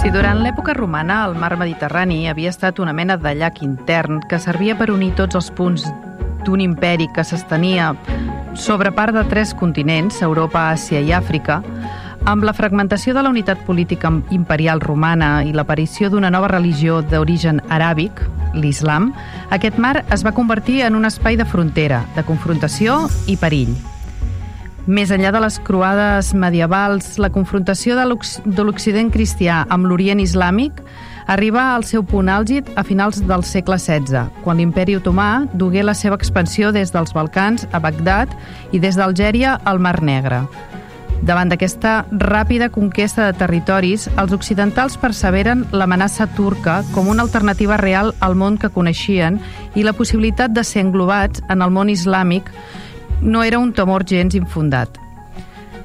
Si durant l'època romana el mar Mediterrani havia estat una mena de llac intern que servia per unir tots els punts d'un imperi que s'estenia sobre part de tres continents, Europa, Àsia i Àfrica, amb la fragmentació de la unitat política imperial romana i l'aparició d'una nova religió d'origen aràbic, l'islam, aquest mar es va convertir en un espai de frontera, de confrontació i perill. Més enllà de les croades medievals, la confrontació de l'Occident cristià amb l'Orient islàmic arriba al seu punt àlgid a finals del segle XVI, quan l'imperi otomà dugué la seva expansió des dels Balcans a Bagdad i des d'Algèria al Mar Negre. Davant d'aquesta ràpida conquesta de territoris, els occidentals perseveren l'amenaça turca com una alternativa real al món que coneixien i la possibilitat de ser englobats en el món islàmic no era un temor gens infundat.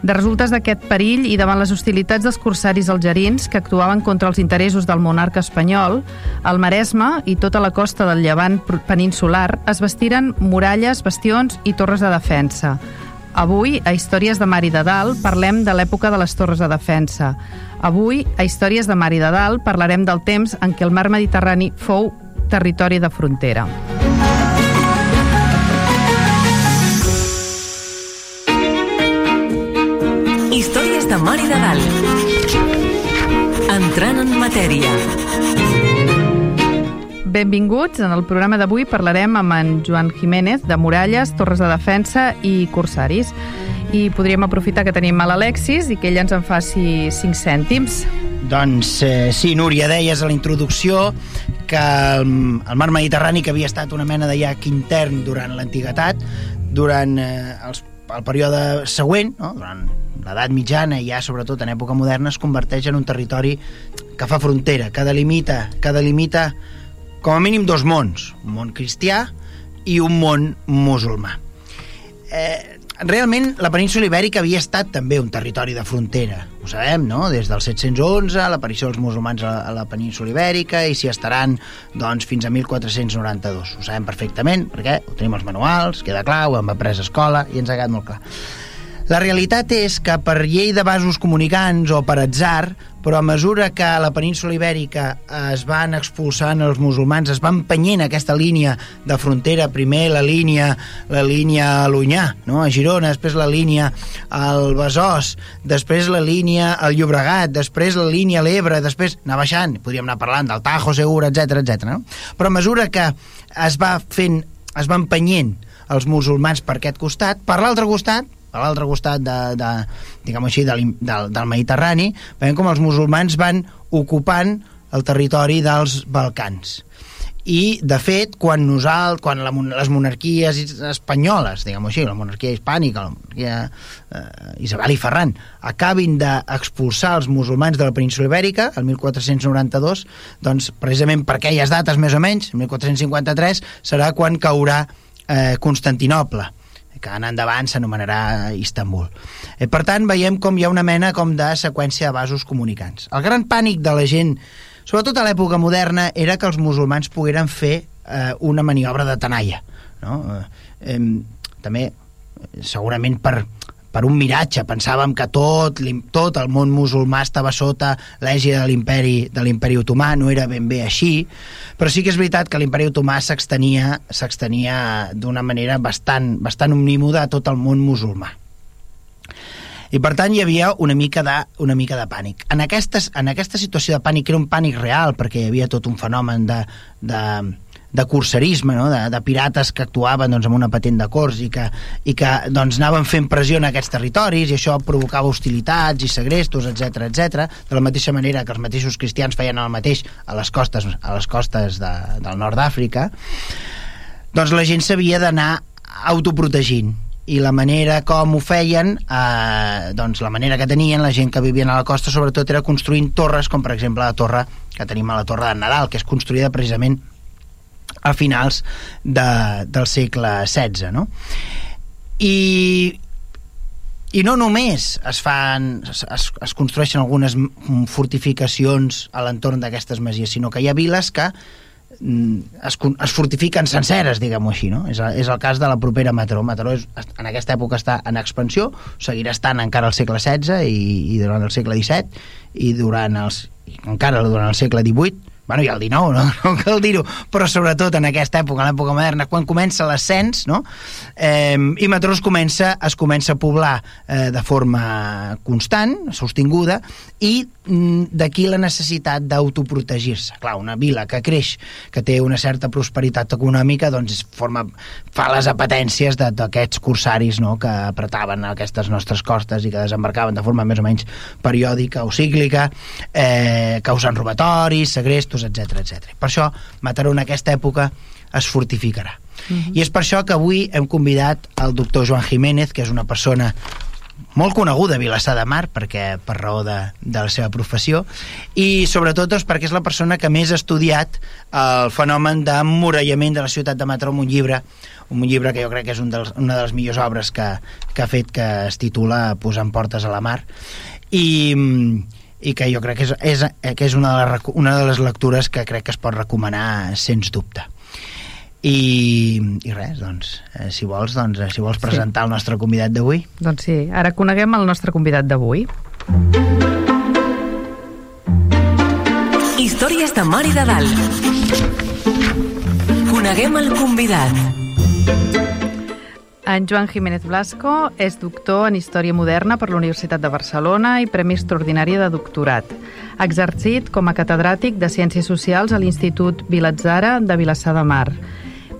De resultes d'aquest perill i davant les hostilitats dels corsaris algerins que actuaven contra els interessos del monarca espanyol, el Maresme i tota la costa del llevant peninsular es vestiren muralles, bastions i torres de defensa. Avui, a Històries de Mar i de Dalt, parlem de l'època de les torres de defensa. Avui, a Històries de Mar i de Dalt, parlarem del temps en què el mar Mediterrani fou territori de frontera. Històries de Mar i de Dalt. Entrant en matèria. Benvinguts. En el programa d'avui parlarem amb en Joan Jiménez de muralles, torres de defensa i corsaris. I podríem aprofitar que tenim a l'Alexis i que ell ens en faci 5 cèntims. Doncs eh, sí, Núria, deies a la introducció que el, el mar Mediterrani, que havia estat una mena de llac intern durant l'antiguitat, durant eh, els, el període següent, no? durant l'edat mitjana i ja sobretot en època moderna es converteix en un territori que fa frontera, que delimita, que delimita com a mínim dos mons, un món cristià i un món musulmà. Eh, realment la península ibèrica havia estat també un territori de frontera, ho sabem, no? Des del 711, l'aparició dels musulmans a la, a la península ibèrica i s'hi estaran doncs, fins a 1492. Ho sabem perfectament, perquè ho tenim als manuals, queda clar, ho hem après a escola i ens ha quedat molt clar. La realitat és que per llei de vasos comunicants o per atzar, però a mesura que a la península ibèrica es van expulsant els musulmans, es va empenyent aquesta línia de frontera, primer la línia la línia a l'Unyà, no? a Girona, després la línia al Besòs, després la línia al Llobregat, després la línia a l'Ebre, després anar baixant, podríem anar parlant del Tajo Segura, etc etc. no? Però a mesura que es va fent, es va empenyent els musulmans per aquest costat, per l'altre costat a l'altre costat de, de, diguem així, de, del, del Mediterrani, veiem com els musulmans van ocupant el territori dels Balcans. I, de fet, quan nosaltres, quan la, les monarquies espanyoles, diguem així, la monarquia hispànica, la monarquia eh, Isabel i Ferran, acabin d'expulsar els musulmans de la península ibèrica, el 1492, doncs, precisament per aquelles dates, més o menys, el 1453, serà quan caurà eh, Constantinople que en endavant s'anomenarà Istanbul. Eh, per tant, veiem com hi ha una mena com de seqüència de vasos comunicants. El gran pànic de la gent, sobretot a l'època moderna, era que els musulmans pogueren fer eh, una maniobra de tenalla. No? Eh, eh, també, segurament per, per un miratge. Pensàvem que tot, tot el món musulmà estava sota l'ègida de l'imperi de l'imperi otomà, no era ben bé així, però sí que és veritat que l'imperi otomà s'extenia s'extenia d'una manera bastant, bastant omnímoda a tot el món musulmà. I per tant hi havia una mica de, una mica de pànic. En, aquestes, en aquesta situació de pànic, era un pànic real, perquè hi havia tot un fenomen de, de, de curserisme, no? de, de pirates que actuaven doncs, amb una patent de cors i que, i que doncs, anaven fent pressió en aquests territoris i això provocava hostilitats i segrestos, etc etc. de la mateixa manera que els mateixos cristians feien el mateix a les costes, a les costes de, del nord d'Àfrica, doncs la gent s'havia d'anar autoprotegint i la manera com ho feien, eh, doncs la manera que tenien la gent que vivien a la costa sobretot era construint torres, com per exemple la torre que tenim a la Torre de Nadal, que és construïda precisament a finals de, del segle XVI, no? I, i no només es fan es, es construeixen algunes fortificacions a l'entorn d'aquestes masies, sinó que hi ha viles que mm, es, es fortifiquen senceres, diguem-ho així, no? És, és el cas de la propera Mataró. Mataró és, en aquesta època està en expansió, seguirà estant encara al segle XVI i, i durant el segle XVII i durant els, encara durant el segle XVIII bueno, i el 19, no, no cal dir-ho, però sobretot en aquesta època, en l'època moderna, quan comença l'ascens, no? Eh, i Mataró es comença, es comença a poblar eh, de forma constant, sostinguda, i d'aquí la necessitat d'autoprotegir-se. Clar, una vila que creix, que té una certa prosperitat econòmica, doncs forma, fa les apetències d'aquests corsaris no? que apretaven aquestes nostres costes i que desembarcaven de forma més o menys periòdica o cíclica, eh, causant robatoris, segrestos, etc etc. Per això Mataró en aquesta època es fortificarà. Uh mhm. -huh. I és per això que avui hem convidat el doctor Joan Jiménez, que és una persona molt coneguda a Vilassar de Mar perquè per raó de, de la seva professió i sobretot doncs, perquè és la persona que més ha estudiat el fenomen d'emmurallament de la ciutat de Mataró amb un llibre un llibre que jo crec que és un dels, una de les millors obres que, que ha fet que es titula Posant portes a la mar i, i que jo crec que és, és, que és una, de les, una de les lectures que crec que es pot recomanar sens dubte. I, i res, doncs, eh, si vols, doncs, eh, si vols presentar sí. el nostre convidat d'avui. Doncs sí, ara coneguem el nostre convidat d'avui. Històries de Mar i de Dalt. Coneguem el convidat. En Joan Jiménez Blasco és doctor en Història Moderna per la Universitat de Barcelona i Premi Extraordinari de Doctorat. Ha exercit com a catedràtic de Ciències Socials a l'Institut Vilatzara de Vilassar de Mar.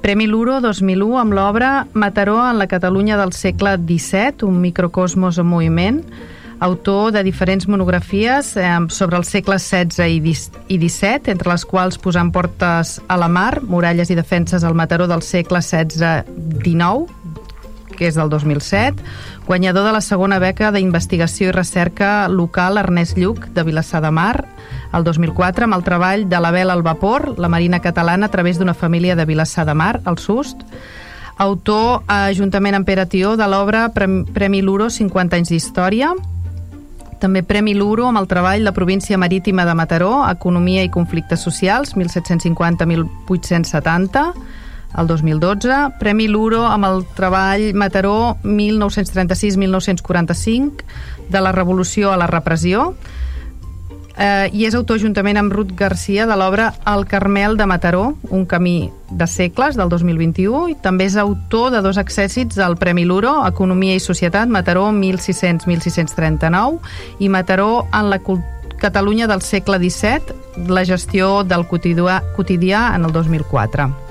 Premi Luro 2001 amb l'obra Mataró en la Catalunya del segle XVII, un microcosmos en moviment, autor de diferents monografies eh, sobre el segle XVI i XVII, entre les quals posant portes a la mar, muralles i defenses al Mataró del segle XVI-XIX, que és del 2007, guanyador de la segona beca d'Investigació i Recerca local Ernest Lluc de Vilassar de Mar, el 2004, amb el treball de la vela al vapor, la Marina Catalana, a través d'una família de Vilassar de Mar, el SUST, autor, eh, juntament amb Pere Tió, de l'obra Premi Luro 50 anys d'història, també Premi Luro amb el treball La província marítima de Mataró, Economia i conflictes socials, 1750-1870, el 2012, Premi Luro amb el treball Mataró 1936-1945 de la revolució a la repressió. Eh, i és autor juntament amb Ruth Garcia de l'obra El Carmel de Mataró, un camí de segles del 2021 i també és autor de dos accèssits al Premi Luro, Economia i Societat, Mataró 1600-1639 i Mataró en la Catalunya del segle XVII, la gestió del quotidià, quotidià en el 2004.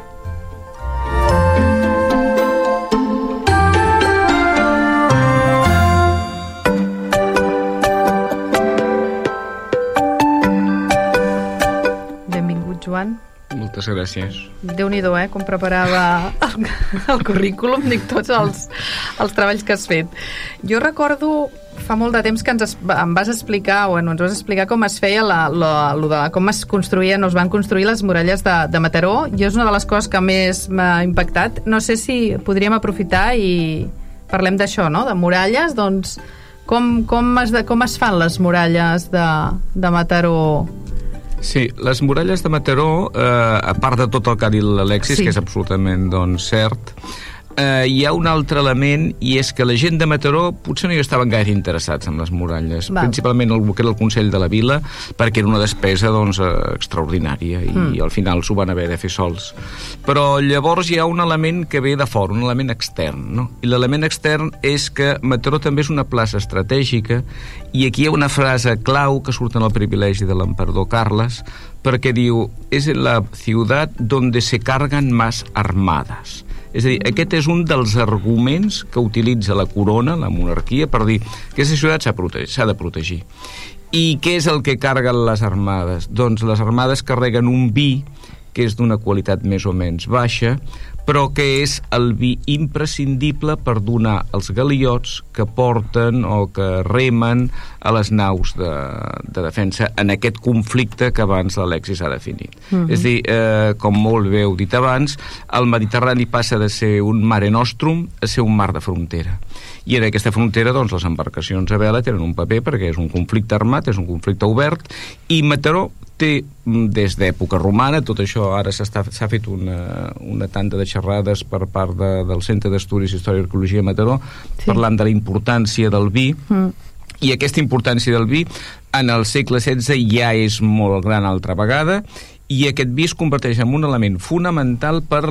Joan. Moltes gràcies. déu nhi eh, com preparava el, el currículum, dic tots els, els treballs que has fet. Jo recordo fa molt de temps que ens em vas explicar, o bueno, ens vas explicar com es feia la, la, la, de, com es construïen o es van construir les muralles de, de Mataró. Jo és una de les coses que més m'ha impactat. No sé si podríem aprofitar i parlem d'això, no? De muralles, doncs com, com, es, com es fan les muralles de, de Mataró Sí, les muralles de Mataró, eh, a part de tot el que ha dit l'Alexis, sí. que és absolutament doncs, cert, eh, hi ha un altre element i és que la gent de Mataró potser no hi estaven gaire interessats en les muralles, Val. principalment el que era el Consell de la Vila, perquè era una despesa doncs, eh, extraordinària i, mm. i al final s'ho van haver de fer sols. Però llavors hi ha un element que ve de fora, un element extern, no? i l'element extern és que Mataró també és una plaça estratègica i aquí hi ha una frase clau que surt en el privilegi de l'emperador Carles perquè diu, és la ciutat donde se cargan más armadas és a dir, aquest és un dels arguments que utilitza la corona, la monarquia, per dir que aquesta ciutat s'ha de protegir. I què és el que carguen les armades? Doncs les armades carreguen un vi que és d'una qualitat més o menys baixa, però que és el vi imprescindible per donar els galiots que porten o que remen a les naus de, de defensa en aquest conflicte que abans l'Alexis ha definit. Uh -huh. És dir, eh, com molt bé heu dit abans, el Mediterrani passa de ser un mare nostrum a ser un mar de frontera. I en aquesta frontera, doncs, les embarcacions a vela tenen un paper perquè és un conflicte armat, és un conflicte obert, i Mataró té mm, des d'època romana, tot això ara s'ha fet una, una tanda de xerrades per part de, del Centre d'Estudis Història i Arqueologia de Mataró sí. parlant de la importància del vi mm. i aquesta importància del vi en el segle XVI ja és molt gran altra vegada i aquest vi es converteix en un element fonamental per,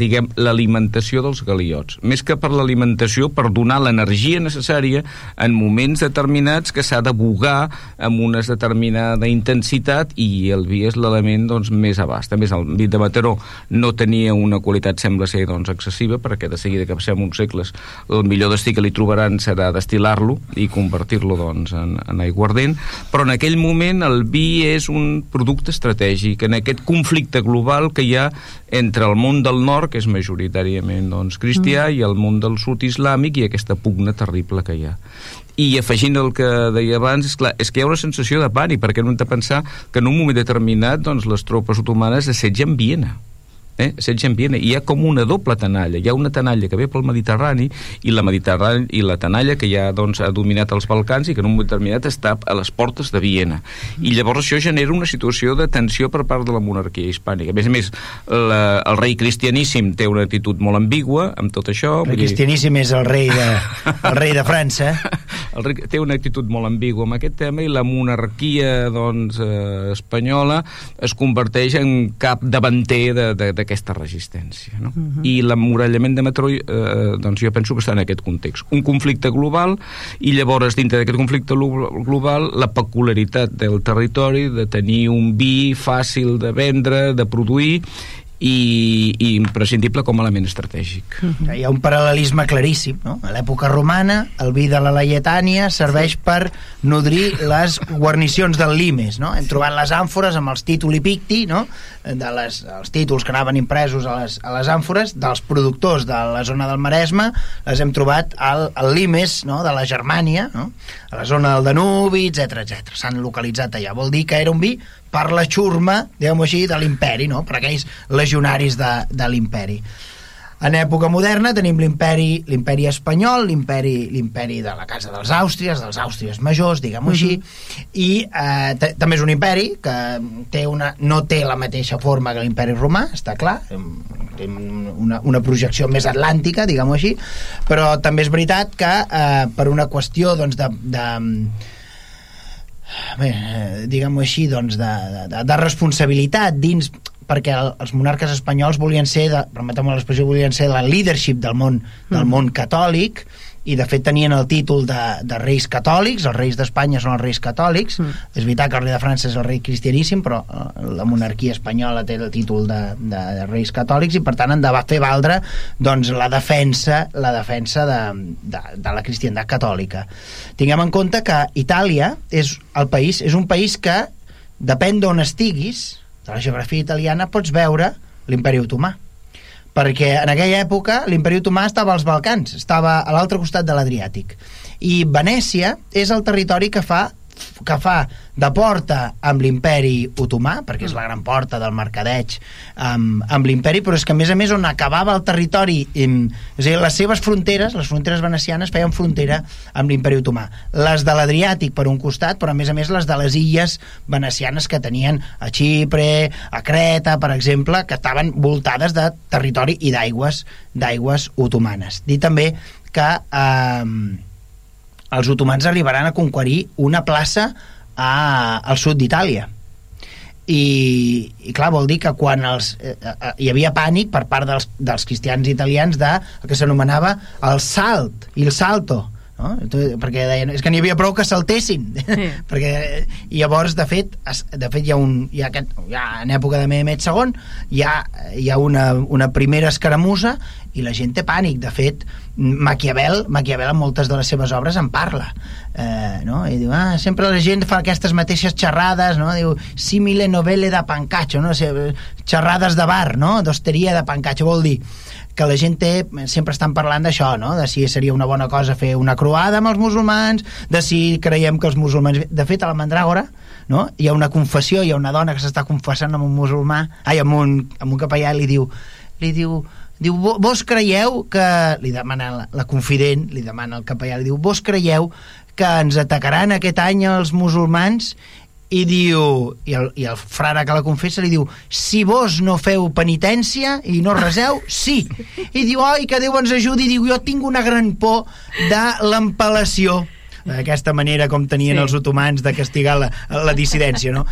diguem, l'alimentació dels galiots. Més que per l'alimentació, per donar l'energia necessària en moments determinats que s'ha de bugar amb una determinada intensitat i el vi és l'element doncs, més abast. A més, el vi de Mataró no tenia una qualitat, sembla ser, doncs, excessiva, perquè de seguida que passem uns segles el millor destí que li trobaran serà destil·lar-lo i convertir-lo doncs, en, en aiguardent, però en aquell moment el vi és un producte estratègic en aquest conflicte global que hi ha entre el món del nord, que és majoritàriament doncs, cristià, mm. i el món del sud islàmic i aquesta pugna terrible que hi ha. I afegint el que deia abans, és clar, és que hi ha una sensació de pànic, perquè no hem de pensar que en un moment determinat doncs, les tropes otomanes assetgen Viena eh? setge ambient, hi ha com una doble tanalla hi ha una tanalla que ve pel Mediterrani i la Mediterrani i la tanalla que ja doncs, ha dominat els Balcans i que en un moment determinat està a les portes de Viena. I llavors això genera una situació de tensió per part de la monarquia hispànica. A més a més la, el rei cristianíssim té una actitud molt ambigua amb tot això el cristianíssim és el rei de, el rei de França. El rei té una actitud molt ambigua amb aquest tema i la monarquia doncs, eh, espanyola es converteix en cap davanter de, de, de d'aquesta resistència. No? Uh mhm. -huh. I l'emmurallament de Metró, eh, doncs jo penso que està en aquest context. Un conflicte global, i llavors, dintre d'aquest conflicte global, la peculiaritat del territori de tenir un vi fàcil de vendre, de produir, i, i imprescindible com a element estratègic. Uh -huh. Hi ha un paral·lelisme claríssim. No? A l'època romana, el vi de la Laietània serveix sí. per nodrir les guarnicions del limes. No? Hem trobat les àmfores amb els títol i picti, no? de les, els títols que anaven impresos a les, a les àmfores, dels productors de la zona del Maresme, les hem trobat al, al limes no? de la Germània, no? a la zona del Danubi, etc etc. S'han localitzat allà. Vol dir que era un vi per la xurma, diguem-ho així, de l'imperi, no? per aquells legionaris de, de l'imperi. En època moderna tenim l'imperi l'imperi espanyol, l'imperi l'imperi de la casa dels Àustries, dels Àustries majors, diguem-ho així, mhm. i eh, també és un imperi que té una, no té la mateixa forma que l'imperi romà, està clar, té una, una projecció més atlàntica, diguem-ho així, però també és veritat que eh, per una qüestió doncs, de, de bé, eh, diguem-ho així, doncs, de, de, de responsabilitat dins perquè el, els monarques espanyols volien ser, permetem l'expressió, volien ser la leadership del món, del mm. món catòlic i de fet tenien el títol de, de reis catòlics, els reis d'Espanya són els reis catòlics, mm. és veritat que el rei de França és el rei cristianíssim, però eh, la monarquia espanyola té el títol de, de, de reis catòlics i per tant han de fer valdre doncs, la defensa la defensa de, de, de la cristiandat catòlica. Tinguem en compte que Itàlia és el país és un país que depèn d'on estiguis, de la geografia italiana, pots veure l'imperi otomà perquè en aquella època l'imperi otomà estava als Balcans, estava a l'altre costat de l'Adriàtic. I Venècia és el territori que fa que fa de porta amb l'imperi otomà, perquè és la gran porta del mercadeig amb, amb l'imperi, però és que a més a més on acabava el territori, en, és a dir, les seves fronteres, les fronteres venecianes feien frontera amb l'imperi otomà. Les de l'Adriàtic per un costat, però a més a més les de les illes venecianes que tenien a Xipre, a Creta, per exemple, que estaven voltades de territori i d'aigües d'aigües otomanes. Dir també que eh, els otomans arribaran a conquerir una plaça a, al sud d'Itàlia i, i clar, vol dir que quan els, eh, eh, hi havia pànic per part dels, dels cristians italians de el que s'anomenava el salt, el salto no? perquè deien, és que n'hi havia prou que saltessin sí. perquè i llavors de fet, es, de fet hi ha un hi ha aquest, hi ha, en època de Mehmet II hi ha, hi ha una, una primera escaramussa i la gent té pànic. De fet, Maquiavel, Maquiavel en moltes de les seves obres en parla. Eh, no? I diu, ah, sempre la gent fa aquestes mateixes xerrades, no? Diu, simile novelle de pancatxo, no? xerrades de bar, no? D'hosteria de pancatxo, vol dir que la gent té, sempre estan parlant d'això, no? de si seria una bona cosa fer una croada amb els musulmans, de si creiem que els musulmans... De fet, a la Mandràgora no? hi ha una confessió, hi ha una dona que s'està confessant amb un musulmà, ai, amb un, amb un capellà, i li diu, li diu, diu, vos creieu que... Li demana la, la confident, li demana el capellà, li diu, vos creieu que ens atacaran aquest any els musulmans? I diu, i el, i el frare que la confessa li diu, si vos no feu penitència i no reseu, sí. I diu, oi, que Déu ens ajudi, i diu, jo tinc una gran por de l'empalació d'aquesta manera com tenien sí. els otomans de castigar la, la dissidència, no?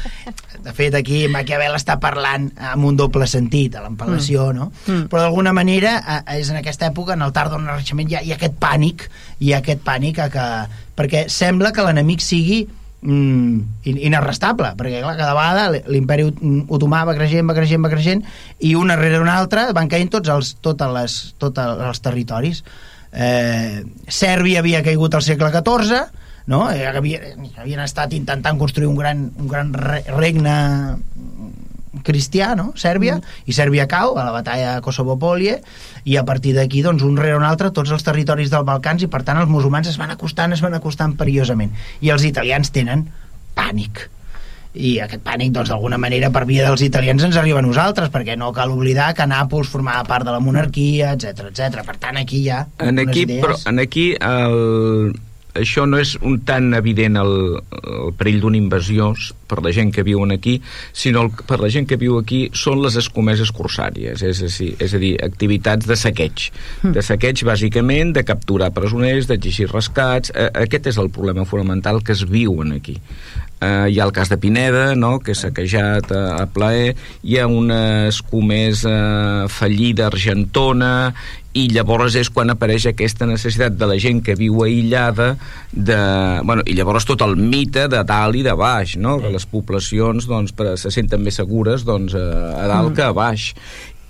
De fet, aquí Maquiavel està parlant amb un doble sentit, a l'empalació, mm. no? Mm. Però d'alguna manera, és en aquesta època, en el tard del Renaixement, hi ha, hi ha aquest pànic, hi ha aquest pànic a que... perquè sembla que l'enemic sigui mm, inarrestable, perquè clar, cada vegada l'imperi otomà va creixent, va creixent, va creixent, i una rere una altra van caient tots els, totes les, tots els territoris. Eh, Sèrbia havia caigut al segle XIV, no? Eh, havia, havien estat intentant construir un gran, un gran regne cristià, no? Sèrbia, mm. i Sèrbia cau a la batalla de Kosovo-Polie, i a partir d'aquí, doncs, un rere un altre, tots els territoris dels Balcans, i per tant els musulmans es van acostant, es van acostant perillosament. I els italians tenen pànic i aquest pànic, doncs, d'alguna manera, per via dels italians ens arriba a nosaltres, perquè no cal oblidar que Nàpols formava part de la monarquia, etc etc. Per tant, aquí hi ha en aquí, idees... Però en aquí el, això no és un tan evident el, el perill d'una invasió per la gent que viuen aquí, sinó el, per la gent que viu aquí són les escomeses corsàries, és a, dir, és a dir, activitats de saqueig. Mm. De saqueig, bàsicament, de capturar presoners, d'exigir rescats. Eh, aquest és el problema fonamental que es viuen aquí. Eh, hi ha el cas de Pineda, no?, que s'ha quejat a, a plaer, hi ha una escomesa fallida argentona, i llavors és quan apareix aquesta necessitat de la gent que viu aïllada de... Bueno, i llavors tot el mite de dalt i de baix, no? que les poblacions doncs, per, se senten més segures doncs, a, a dalt mm. que a baix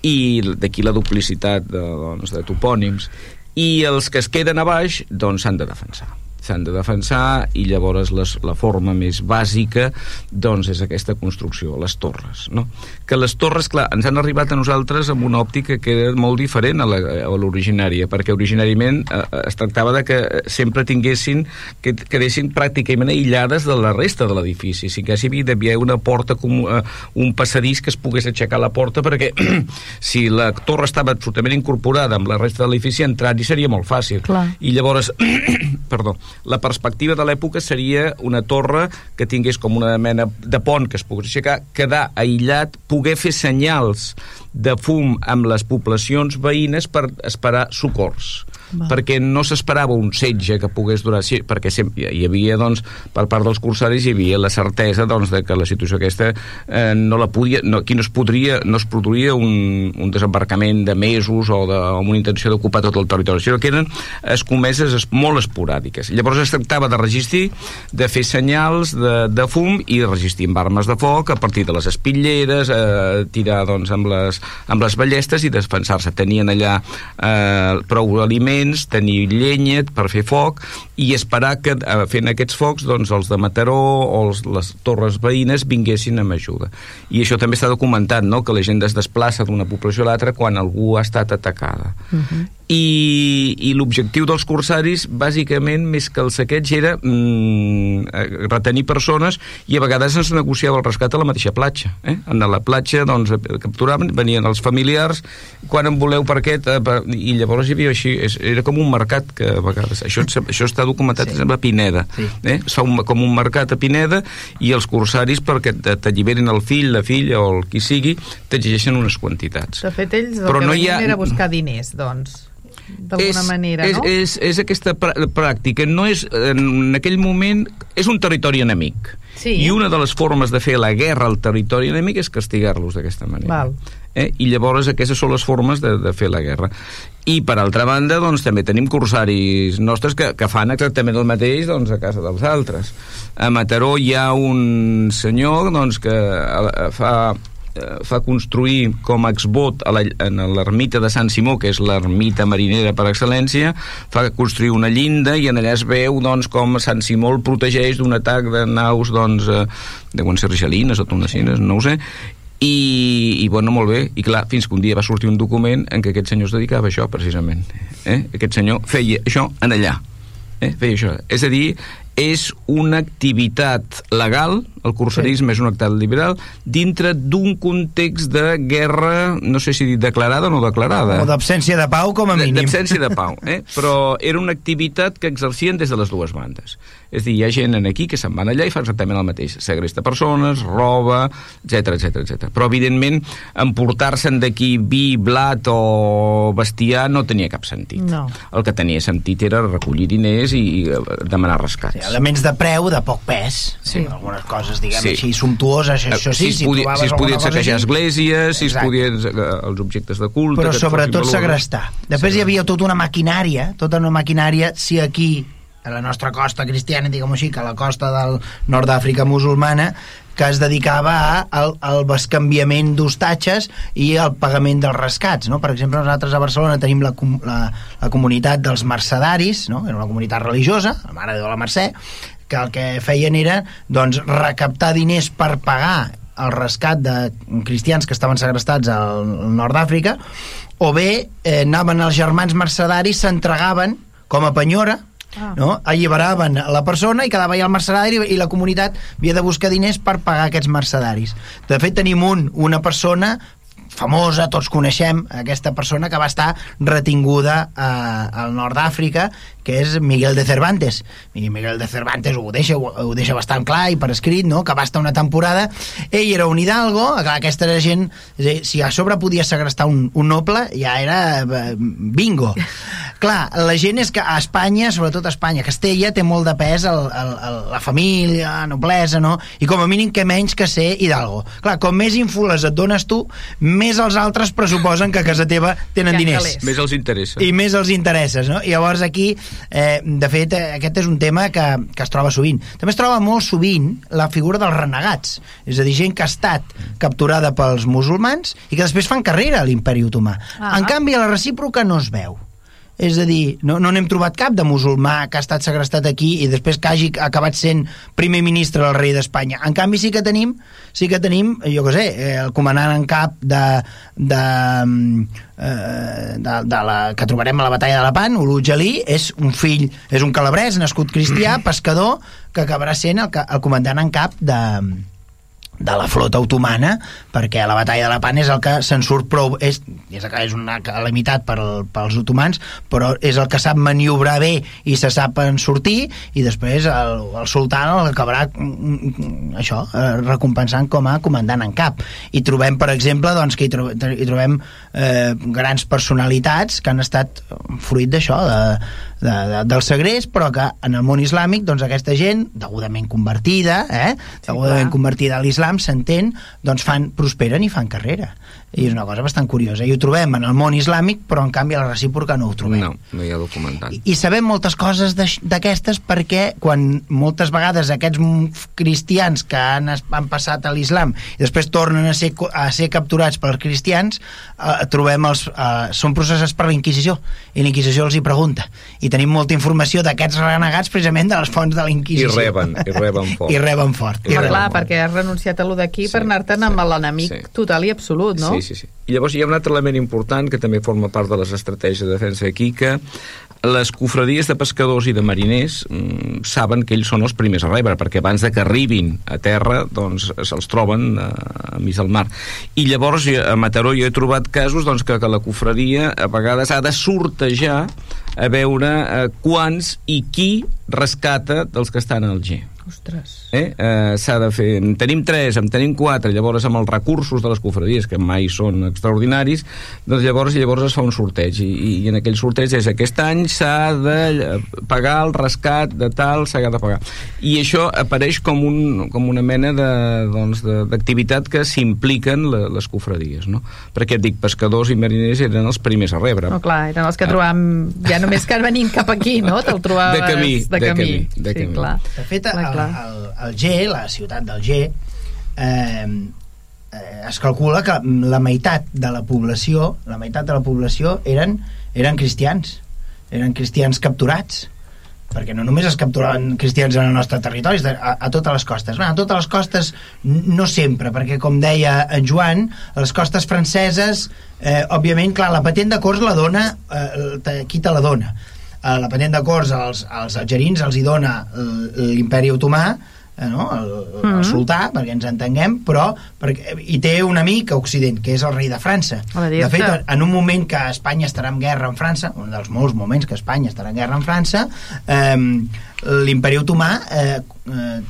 i d'aquí la duplicitat de, doncs, de topònims i els que es queden a baix doncs s'han de defensar s'han de defensar i llavors les, la forma més bàsica doncs és aquesta construcció, les torres no? que les torres, clar, ens han arribat a nosaltres amb una òptica que era molt diferent a l'originària, perquè originàriament eh, eh, es tractava de que sempre tinguessin que quedessin pràcticament aïllades de la resta de l'edifici, si que hi havia una porta com eh, un passadís que es pogués aixecar la porta perquè si la torre estava absolutament incorporada amb la resta de l'edifici entrar-hi seria molt fàcil Clar. i llavors perdó, la perspectiva de l'època seria una torre que tingués com una mena de pont que es pogués aixecar, quedar aïllat, poder fer senyals de fum amb les poblacions veïnes per esperar socors. Va. perquè no s'esperava un setge que pogués durar sí, perquè sempre, hi havia doncs, per part dels cursaris hi havia la certesa doncs, de que la situació aquesta eh, no la podia, no, aquí no es podria no es produiria un, un desembarcament de mesos o de, amb una intenció d'ocupar tot el territori, sinó que eren escomeses es, molt esporàdiques. Llavors es tractava de resistir, de fer senyals de, de fum i resistir amb armes de foc a partir de les espitleres, eh, tirar doncs, amb, les, amb les ballestes i defensar-se. Tenien allà eh, prou aliments aliments, tenir llenya per fer foc i esperar que eh, fent aquests focs doncs, els de Mataró o els, les torres veïnes vinguessin amb ajuda. I això també està documentat, no? que la gent es desplaça d'una població a l'altra quan algú ha estat atacada. Uh mhm. -huh i, i l'objectiu dels corsaris bàsicament més que el saqueig era mm, retenir persones i a vegades es negociava el rescat a la mateixa platja eh? en la platja doncs capturaven, venien els familiars quan en voleu per aquest eh, per... i llavors hi havia així era com un mercat que a vegades això, això està documentat sí. a Pineda sí. eh? es fa un, com un mercat a Pineda i els corsaris perquè t'alliberin el fill, la filla o el qui sigui t'exigeixen unes quantitats de fet ells el Però que no hi ha... era buscar diners doncs d'alguna manera, és, no? És, és aquesta pràctica, no és, en aquell moment, és un territori enemic. Sí. I una de les formes de fer la guerra al territori enemic és castigar-los d'aquesta manera. Val. Eh? I llavors aquestes són les formes de, de fer la guerra. I per altra banda, doncs, també tenim corsaris nostres que, que fan exactament el mateix doncs, a casa dels altres. A Mataró hi ha un senyor doncs, que fa eh, fa construir com a exvot a la, en l'ermita de Sant Simó, que és l'ermita marinera per excel·lència, fa construir una llinda i en allà es veu doncs, com Sant Simó el protegeix d'un atac de naus doncs, eh, deuen ser rigelines o tonacines, no ho sé, i, i bueno, molt bé, i clar, fins que un dia va sortir un document en què aquest senyor es dedicava a això, precisament. Eh? Aquest senyor feia això en allà. Eh? Feia això. És a dir, és una activitat legal, el cursarisme sí. és una activitat liberal, dintre d'un context de guerra, no sé si declarada o no declarada. O d'absència de pau, com a mínim. D'absència de pau, eh? però era una activitat que exercien des de les dues bandes. És dir, hi ha gent aquí que se'n van allà i fa exactament el mateix. Segresta persones, roba, etc etc etc. Però, evidentment, emportar-se'n d'aquí vi, blat o bestiar no tenia cap sentit. No. El que tenia sentit era recollir diners i demanar rescats. Sí, elements de preu de poc pes. Sí. Algunes coses, diguem sí. així, sumptuoses, això sí, si, es podia, si es podien saquejar esglésies, si es podien eh, els objectes de culte... Però sobretot segrestar. Després sí. hi havia tota una maquinària, tota una maquinària, si aquí a la nostra costa cristiana, diguem així, que a la costa del nord d'Àfrica musulmana, que es dedicava al, al bescanviament d'hostatges i al pagament dels rescats. No? Per exemple, nosaltres a Barcelona tenim la, la, la comunitat dels mercedaris, no? era una comunitat religiosa, la Mare de la Mercè, que el que feien era doncs, recaptar diners per pagar el rescat de cristians que estaven segrestats al nord d'Àfrica, o bé eh, anaven els germans mercedaris, s'entregaven com a penyora, ah. no? alliberaven la persona i quedava allà el mercedari i la comunitat havia de buscar diners per pagar aquests mercedaris. De fet, tenim un, una persona famosa, tots coneixem aquesta persona que va estar retinguda eh, al nord d'Àfrica que és Miguel de Cervantes i Miguel de Cervantes ho deixa, ho deixa bastant clar i per escrit, no? que va estar una temporada ell era un hidalgo clar, aquesta era gent, si a sobre podia segrestar un, un noble, ja era eh, bingo clar, la gent és que a Espanya, sobretot a Espanya Castella té molt de pes el, el, el, la família, la noblesa no? i com a mínim que menys que ser hidalgo clar, com més ínfules et dones tu més els altres pressuposen que a casa teva tenen diners. Més els interessa. I més els interesses, no? I llavors aquí, eh, de fet, eh, aquest és un tema que, que es troba sovint. També es troba molt sovint la figura dels renegats, és a dir, gent que ha estat capturada pels musulmans i que després fan carrera a l'imperi otomà. Ah. En canvi, a la recíproca no es veu. És a dir, no no n'hem trobat cap de musulmà que ha estat segrestat aquí i després que hagi acabat sent primer ministre del rei d'Espanya. En canvi sí que tenim, sí que tenim, jo què sé, eh, el comandant en cap de, de, eh, de, de la, que trobarem a la batalla de la Pan, Ulu Jalí, és un fill, és un calabrès nascut cristià, pescador, que acabarà sent el, el comandant en cap de, de la flota otomana perquè la batalla de la Pan és el que se'n surt prou és, és, és una calamitat per, pels otomans però és el que sap maniobrar bé i se sap en sortir i després el, el sultan el acabarà mm, mm, això, eh, recompensant com a comandant en cap. I trobem per exemple doncs, que hi, tro hi trobem eh, grans personalitats que han estat fruit d'això de, de, de, del segrest, però que en el món islàmic doncs, aquesta gent, degudament convertida, eh, sí, degudament clar. convertida a l'islam, s'entén, doncs fan, prosperen i fan carrera. I és una cosa bastant curiosa. I ho trobem en el món islàmic però en canvi a la recíproca no ho trobem. No, no hi ha documentat. I, i sabem moltes coses d'aquestes perquè quan moltes vegades aquests cristians que han, han passat a l'islam i després tornen a ser, a ser capturats pels cristians eh, trobem els, eh, són processats per la Inquisició i la Inquisició els hi pregunta i tenim molta informació d'aquests renegats precisament de les fonts de la Inquisició i reben, i reben fort i reben fort, I reben clar, fort. perquè has renunciat a lo d'aquí sí, per anar-te'n sí, amb l'enemic sí. total i absolut, no? Sí, sí, sí. I llavors hi ha un altre element important que també forma part de les estratègies de defensa aquí, que les cofradies de pescadors i de mariners mm, saben que ells són els primers a rebre, perquè abans de que arribin a terra, doncs se'ls troben a, a mig del mar. I llavors a Mataró jo he trobat casos doncs, que, que la cofradia a vegades ha de sortejar a veure eh, quants i qui rescata dels que estan al G. Ostres. Eh? Eh, S'ha de fer... En tenim tres, en tenim quatre, llavors amb els recursos de les cofradies, que mai són extraordinaris, doncs llavors llavors es fa un sorteig, i, i en aquell sorteig és aquest any s'ha de pagar el rescat de tal, s'ha de pagar. I això apareix com, un, com una mena d'activitat doncs, que s'impliquen les cofradies, no? Perquè et dic, pescadors i mariners eren els primers a rebre. No, clar, eren els que trobàvem, ja només que venim cap aquí, no? Te'l trobaves de camí. De, de camí. camí, de sí, camí. Clar. De fet, clar, el, el, G, la ciutat del G, eh, eh, es calcula que la meitat de la població, la meitat de la població eren, eren cristians, eren cristians capturats perquè no només es capturaven cristians en el nostre territori, a, a totes les costes. Bueno, a totes les costes no sempre, perquè com deia en Joan, a les costes franceses, eh, òbviament, clar, la patent de cors la dona, eh, qui te la dona? Eh, la patent de cors als, als algerins els hi dona l'imperi otomà, eh, no? el, el mm -hmm. sultà, perquè ens entenguem, però perquè, i té un amic a Occident, que és el rei de França. De fet, en un moment que Espanya estarà en guerra amb França, un dels molts moments que Espanya estarà en guerra amb França, eh, l'imperi otomà eh, eh,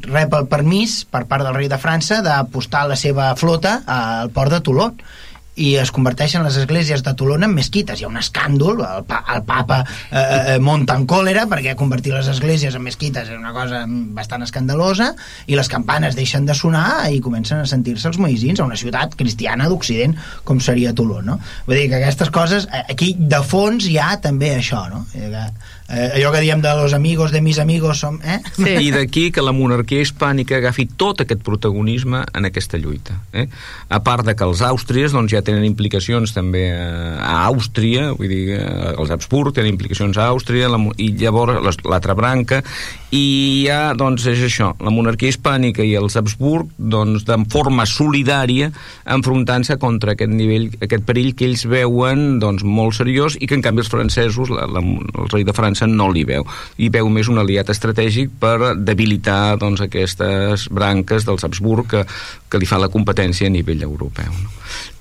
rep el permís per part del rei de França d'apostar la seva flota al port de Toulon i es converteixen les esglésies de Tolona en mesquites. Hi ha un escàndol, el, pa, el papa eh, eh, monta en còlera perquè convertir les esglésies en mesquites és una cosa bastant escandalosa i les campanes deixen de sonar i comencen a sentir-se els moïsins a una ciutat cristiana d'Occident com seria Toló, no? Vull dir que aquestes coses, eh, aquí de fons hi ha també això, no? Que, eh, allò que diem de los amigos de mis amigos som, eh? Sí. I d'aquí que la monarquia hispànica agafi tot aquest protagonisme en aquesta lluita. Eh? A part de que els àustries doncs, ja tenen implicacions també a Àustria, vull dir, eh, els Habsburg tenen implicacions a Àustria, la, i llavors l'altra branca, i ja, doncs, és això, la monarquia hispànica i els Habsburg, doncs, de forma solidària, enfrontant-se contra aquest nivell, aquest perill que ells veuen, doncs, molt seriós, i que en canvi els francesos, la, la, el rei de França no li veu. I veu més un aliat estratègic per debilitar doncs, aquestes branques dels Habsburg que, que li fa la competència a nivell europeu. No?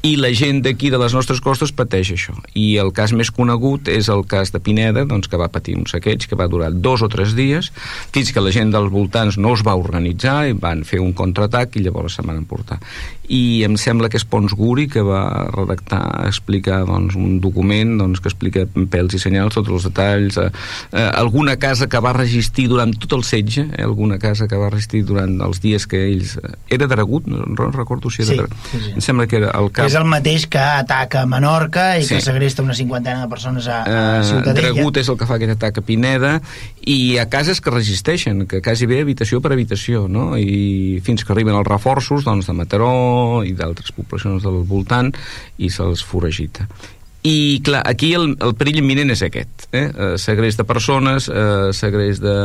I la gent d'aquí de les nostres costes pateix això. I el cas més conegut és el cas de Pineda, doncs, que va patir un saqueig que va durar dos o tres dies, fins que la gent dels voltants no es va organitzar i van fer un contraatac i llavors se van emportar. I em sembla que és Pons Guri que va redactar, explicar doncs, un document doncs, que explica pèls i senyals, tots els detalls, eh, eh, alguna casa que va resistir durant tot el setge, eh, alguna casa que va resistir durant els dies que ells... Eh, era d'Aragut, no, no recordo si era sí, d'Aragut. Sí, sí. Em sembla que era el cap... És el mateix que ataca a Menorca i sí. que segresta una cinquantena de persones a, a uh, Ciutadella. Dragut és el que fa aquest atac a Pineda i ha cases que resisteixen, que quasi bé habitació per habitació, no? I fins que arriben els reforços doncs, de Mataró i d'altres poblacions del voltant i se'ls foragita. I, clar, aquí el, el perill imminent és aquest. Eh? eh segrest de persones, eh, segrest de,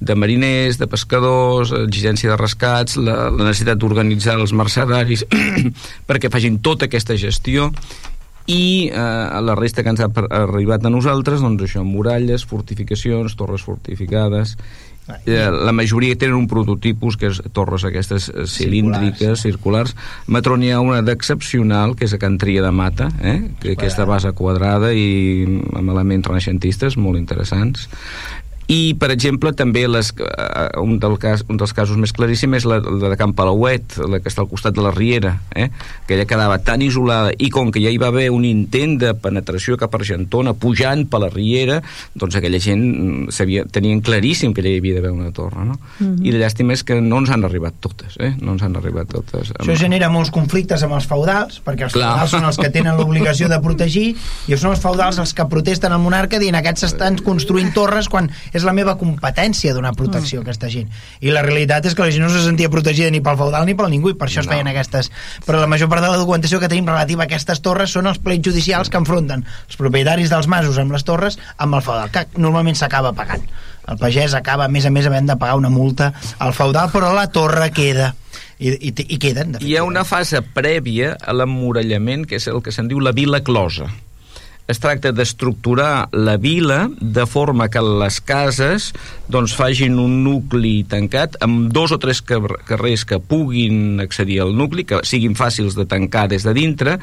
de mariners, de pescadors, exigència de rescats, la, la necessitat d'organitzar els mercedaris perquè facin tota aquesta gestió i eh, la resta que ens ha arribat a nosaltres, doncs això, muralles, fortificacions, torres fortificades Eh, la majoria tenen un prototipus que és torres aquestes eh, cilíndriques, circulars, circulars. Matron hi ha una d'excepcional que és a Can Tria de Mata eh? que aquesta base quadrada i amb elements renaixentistes molt interessants i, per exemple, també les, uh, un, del cas, un dels casos més claríssims és la, la de Camp Palauet, la que està al costat de la Riera, eh? que ella quedava tan isolada, i com que ja hi va haver un intent de penetració cap a Argentona, pujant per la Riera, doncs aquella gent mm, sabia, tenien claríssim que allà hi havia d'haver una torre, no? Mm -hmm. I la llàstima és que no ens han arribat totes, eh? No ens han arribat totes. Això genera molts conflictes amb els feudals, perquè els Clar. feudals són els que tenen l'obligació de protegir, i són els feudals els que protesten al monarca dient aquests estan construint torres quan és la meva competència donar protecció mm. a aquesta gent. I la realitat és que la gent no se sentia protegida ni pel feudal ni pel ningú, i per això no. es feien aquestes... Però la major part de la documentació que tenim relativa a aquestes torres són els pleits judicials que enfronten els propietaris dels masos amb les torres amb el feudal, que normalment s'acaba pagant. El pagès acaba, a més a més, havent de pagar una multa al feudal, però la torre queda i, i, i queden. Hi ha una fase prèvia a l'emmurallament, que és el que se'n diu la vila closa es tracta d'estructurar la vila de forma que les cases doncs, fagin un nucli tancat amb dos o tres carrers que puguin accedir al nucli, que siguin fàcils de tancar des de dintre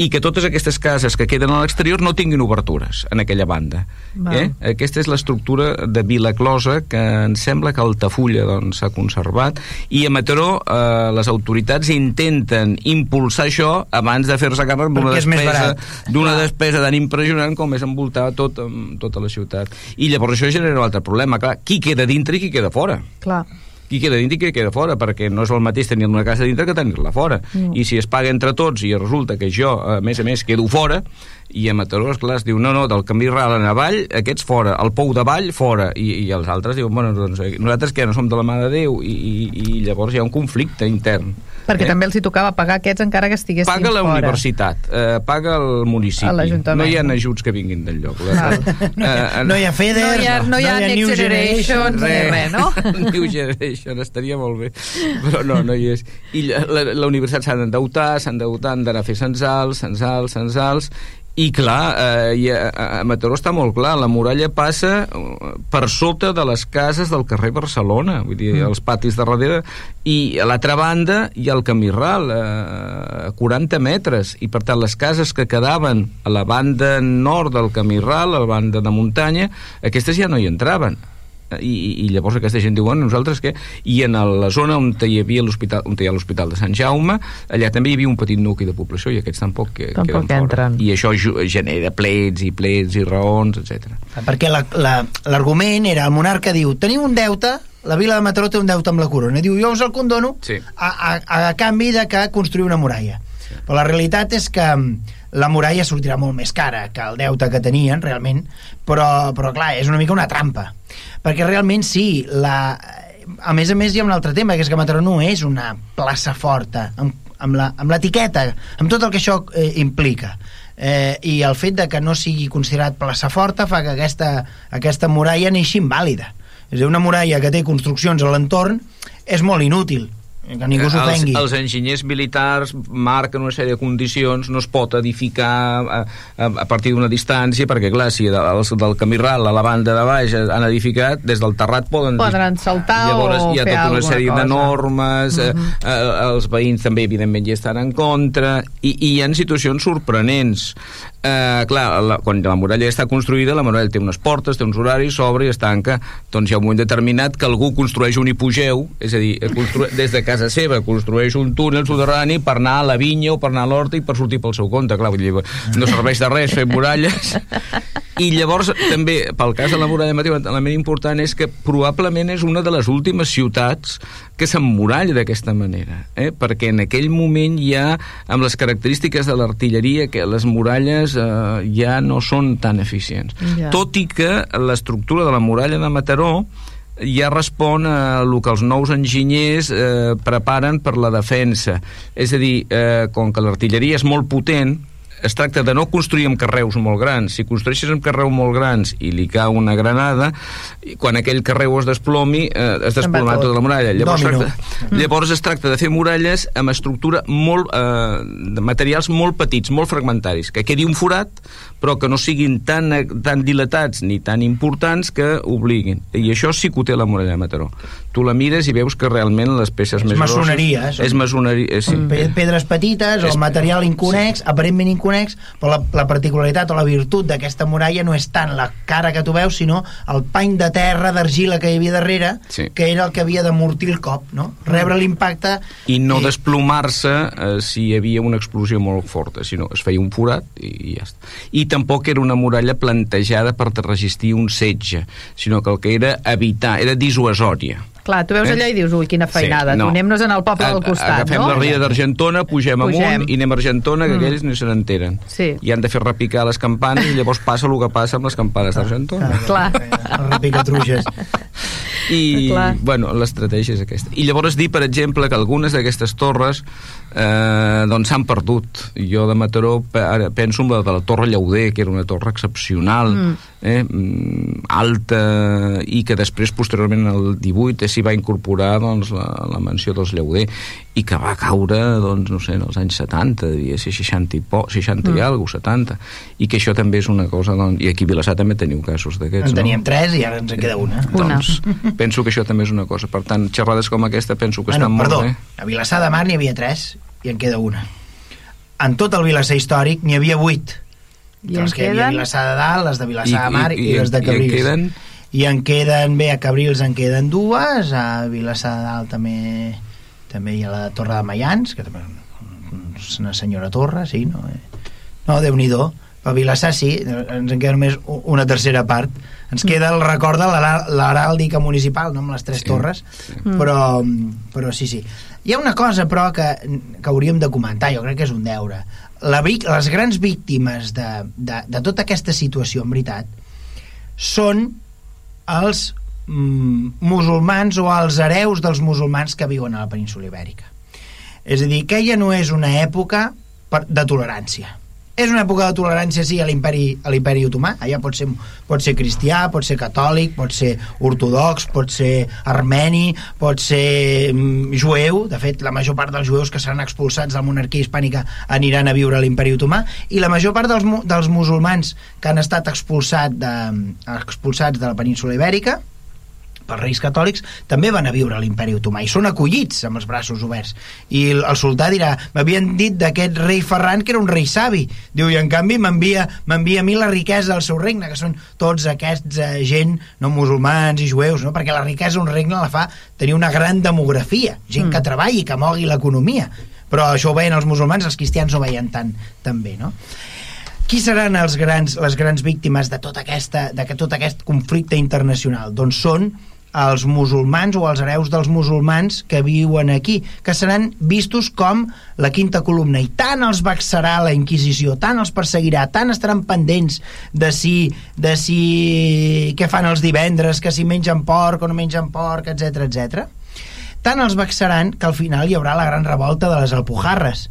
i que totes aquestes cases que queden a l'exterior no tinguin obertures en aquella banda. Eh? Aquesta és l'estructura de vila closa que em sembla que Altafulla doncs, s'ha doncs, conservat i a Mataró eh, les autoritats intenten impulsar això abans de fer-se càrrec d'una despesa, d'una despesa d'ànim impressionant com és envoltar tot, tota la ciutat. I llavors això genera un altre problema, clar, qui queda dintre i qui queda fora. Clar qui queda dintre i qui queda fora, perquè no és el mateix tenir una casa dintre que tenir-la fora. No. I si es paga entre tots i resulta que jo, a més a més, quedo fora, i a Mataró, esclar, es diu, no, no, del camí ral a avall, aquests fora, el pou d'avall, fora, i, i els altres diuen, bueno, doncs, nosaltres que no som de la mà de Déu, i, i, i llavors hi ha un conflicte intern Perquè eh? també els hi tocava pagar aquests encara que estiguessin paga la fora. universitat, eh, paga el municipi. No hi ha ajuts que vinguin del lloc. Val. No, no hi ha FEDER, No hi ha, no hi ha, New Next Generation, ni res, no? New Generation, estaria molt bé. Però no, no hi és. I la, la, la universitat s'ha d'endeutar, s'han d'endeutar, han d'anar a fer censals, censals, censals, i clar, eh, i a, a Mataró està molt clar, la muralla passa eh, per sota de les cases del carrer Barcelona, vull dir, mm. els patis de darrere, i a l'altra banda hi ha el camí ral, eh, a 40 metres, i per tant les cases que quedaven a la banda nord del camí ral, a la banda de muntanya, aquestes ja no hi entraven i, i llavors aquesta gent diu, bueno, nosaltres què? I en la zona on hi havia l'hospital on hi ha l'hospital de Sant Jaume, allà també hi havia un petit nucli de població i aquests tampoc, que, Tampoc queden entren. fora. I això genera plets i plets i raons, etc. Perquè la- la- l'argument era, el monarca diu, teniu un deute, la vila de Mataró té un deute amb la corona. Diu, jo us el condono Sí. a, a, a canvi de que construir una muralla. Però la realitat és que la muralla sortirà molt més cara que el deute que tenien, realment, però, però clar, és una mica una trampa. Perquè realment sí, la... a més a més hi ha un altre tema, que és que Mataró no és una plaça forta, amb, amb la- amb l'etiqueta, amb tot el que això eh, implica. Eh, I el fet de que no sigui considerat plaça forta fa que aquesta, aquesta muralla neixi invàlida. És a dir, una muralla que té construccions a l'entorn és molt inútil, que ningú els, s'ofengui. els enginyers militars marquen una sèrie de condicions, no es pot edificar a, a, a partir d'una distància, perquè clar, si els del camí ral a la banda de baix han edificat, des del terrat poden... Poden saltar Llavors o hi ha tota una sèrie de cosa. normes, uh -huh. eh, eh, els veïns també evidentment hi estan en contra, i, i hi ha situacions sorprenents. Eh, clar, la, quan la muralla està construïda, la muralla té unes portes, té uns horaris, s'obre i es tanca. Doncs hi ha un moment determinat que algú construeix un hipogeu, és a dir, constru... des de casa seva construeix un túnel soterrani per anar a la vinya o per anar a l'horta i per sortir pel seu compte. Clar, vull dir, no serveix de res fer muralles. I llavors, també, pel cas de la muralla de Mateu, l'element important és que probablement és una de les últimes ciutats que s'emmuralla d'aquesta manera, eh? perquè en aquell moment ja, amb les característiques de l'artilleria, que les muralles eh, ja no són tan eficients. Ja. Tot i que l'estructura de la muralla de Mataró ja respon a el que els nous enginyers eh, preparen per la defensa. És a dir, eh, com que l'artilleria és molt potent, es tracta de no construir amb carreus molt grans. Si construeixes amb carreus molt grans i li cau una granada, i quan aquell carreu es desplomi, eh, es desploma tot. tota la muralla. Llavors, Dòmino. tracta, llavors es tracta de fer muralles amb estructura molt, eh, de materials molt petits, molt fragmentaris, que quedi un forat, però que no siguin tan, tan dilatats ni tan importants que obliguin. I això sí que ho té la muralla de Mataró. Tu la mires i veus que realment les peces És més maçoneria, grosses... eh? És maçoneria, eh, sí. Pe- pedres petites, És- el material inconex, aparentment inconex, però la, la particularitat o la virtut d'aquesta muralla no és tant la cara que tu veus, sinó el pany de terra, d'argila que hi havia darrere, Sí. que era el que havia d'amortir el cop, no? Rebre l'impacte... i no i- desplomar-se eh, si hi havia una explosió molt forta, sinó es feia un forat i, i ja està. I tampoc era una muralla plantejada per resistir un setge, sinó que el que era evitar, era dissuasòria. Clar, tu veus Eh? allò i dius, ui, quina feinada, Sí, no. no. anem-nos al poble del costat, Agafem no? la ria d'Argentona, pugem, Pugem. amunt i anem a Argentona, que Mm. aquells ni se n'enteren. Sí. I han de fer repicar les campanes i llavors passa el que passa amb les campanes d'Argentona. Clar. El repicatruixes. I, Clar. bueno, l'estratègia és aquesta. I llavors dir, per exemple, que algunes d'aquestes torres eh, doncs s'han perdut. Jo de Mataró penso en la de la Torre Llauder, que era una torre excepcional, Mm. eh, mm, alta, i que després, posteriorment, el 18, s'hi va incorporar doncs, la, la mansió dels Llauder, i que va caure, doncs, no sé, en els anys 70, devia ser 60 i, po, 60 Mm. i alguna 70, i que això també és una cosa... Doncs, I aquí a Vilassar també teniu casos d'aquests, En no? teníem tres i ara ens en queda una. Una. Doncs penso que això també és una cosa. Per tant, xerrades com aquesta penso que Bueno, estan perdó, molt bé. a Vilassar de Mar n'hi havia tres i en queda una. En tot el Vilassar històric n'hi havia vuit. I De en les que hi havia a queden... Vilassar de Dalt, les de Vilassar I- de Mar i, i- i- les de i en Cabrils. queden? I en queden, bé, a Cabrils en queden dues, a Vilassar de Dalt també també hi ha la Torre de Mayans, que també és una senyora torre, sí, no? No, déu nhi a Vilassar sí, ens en queda només una tercera part. Ens queda el record de l'heràldica municipal, no?, amb les tres Sí, torres, sí. però, però sí, sí. Hi ha una cosa, però, que, que hauríem de comentar, jo crec que és un deure. La, les grans víctimes de, de, de tota aquesta situació, en veritat, són els mm, musulmans o els hereus dels musulmans que viuen a la península ibèrica. És a dir, aquella no és una època per, de tolerància és una època de tolerància, sí, a l'imperi a l'imperi otomà, allà pot ser, pot ser cristià, pot ser catòlic, pot ser ortodox, pot ser armeni, pot ser mm, jueu, de fet la major part dels jueus que seran expulsats de la monarquia hispànica aniran a viure a l'imperi otomà, i la major part dels, dels musulmans que han estat expulsat de, expulsats de la península ibèrica, pels reis catòlics també van a viure a l'imperi otomà i són acollits amb els braços oberts i el, el sultà dirà m'havien dit d'aquest rei Ferran que era un rei savi diu i en canvi m'envia a mi la riquesa del seu regne que són tots aquests eh, gent no musulmans i jueus no? perquè la riquesa d'un regne la fa tenir una gran demografia gent mm. que treballi, que mogui l'economia però això ho veien els musulmans, els cristians no veien tant també, no? Qui seran els grans, les grans víctimes de tot, aquesta, de tot aquest conflicte internacional? Doncs són els musulmans o els hereus dels musulmans que viuen aquí, que seran vistos com la quinta columna i tant els vexarà la Inquisició, tant els perseguirà, tant estaran pendents de si, de si què fan els divendres, que si mengen porc o no mengen porc, etc etc. Tant els vexaran que al final hi haurà la gran revolta de les Alpujarres,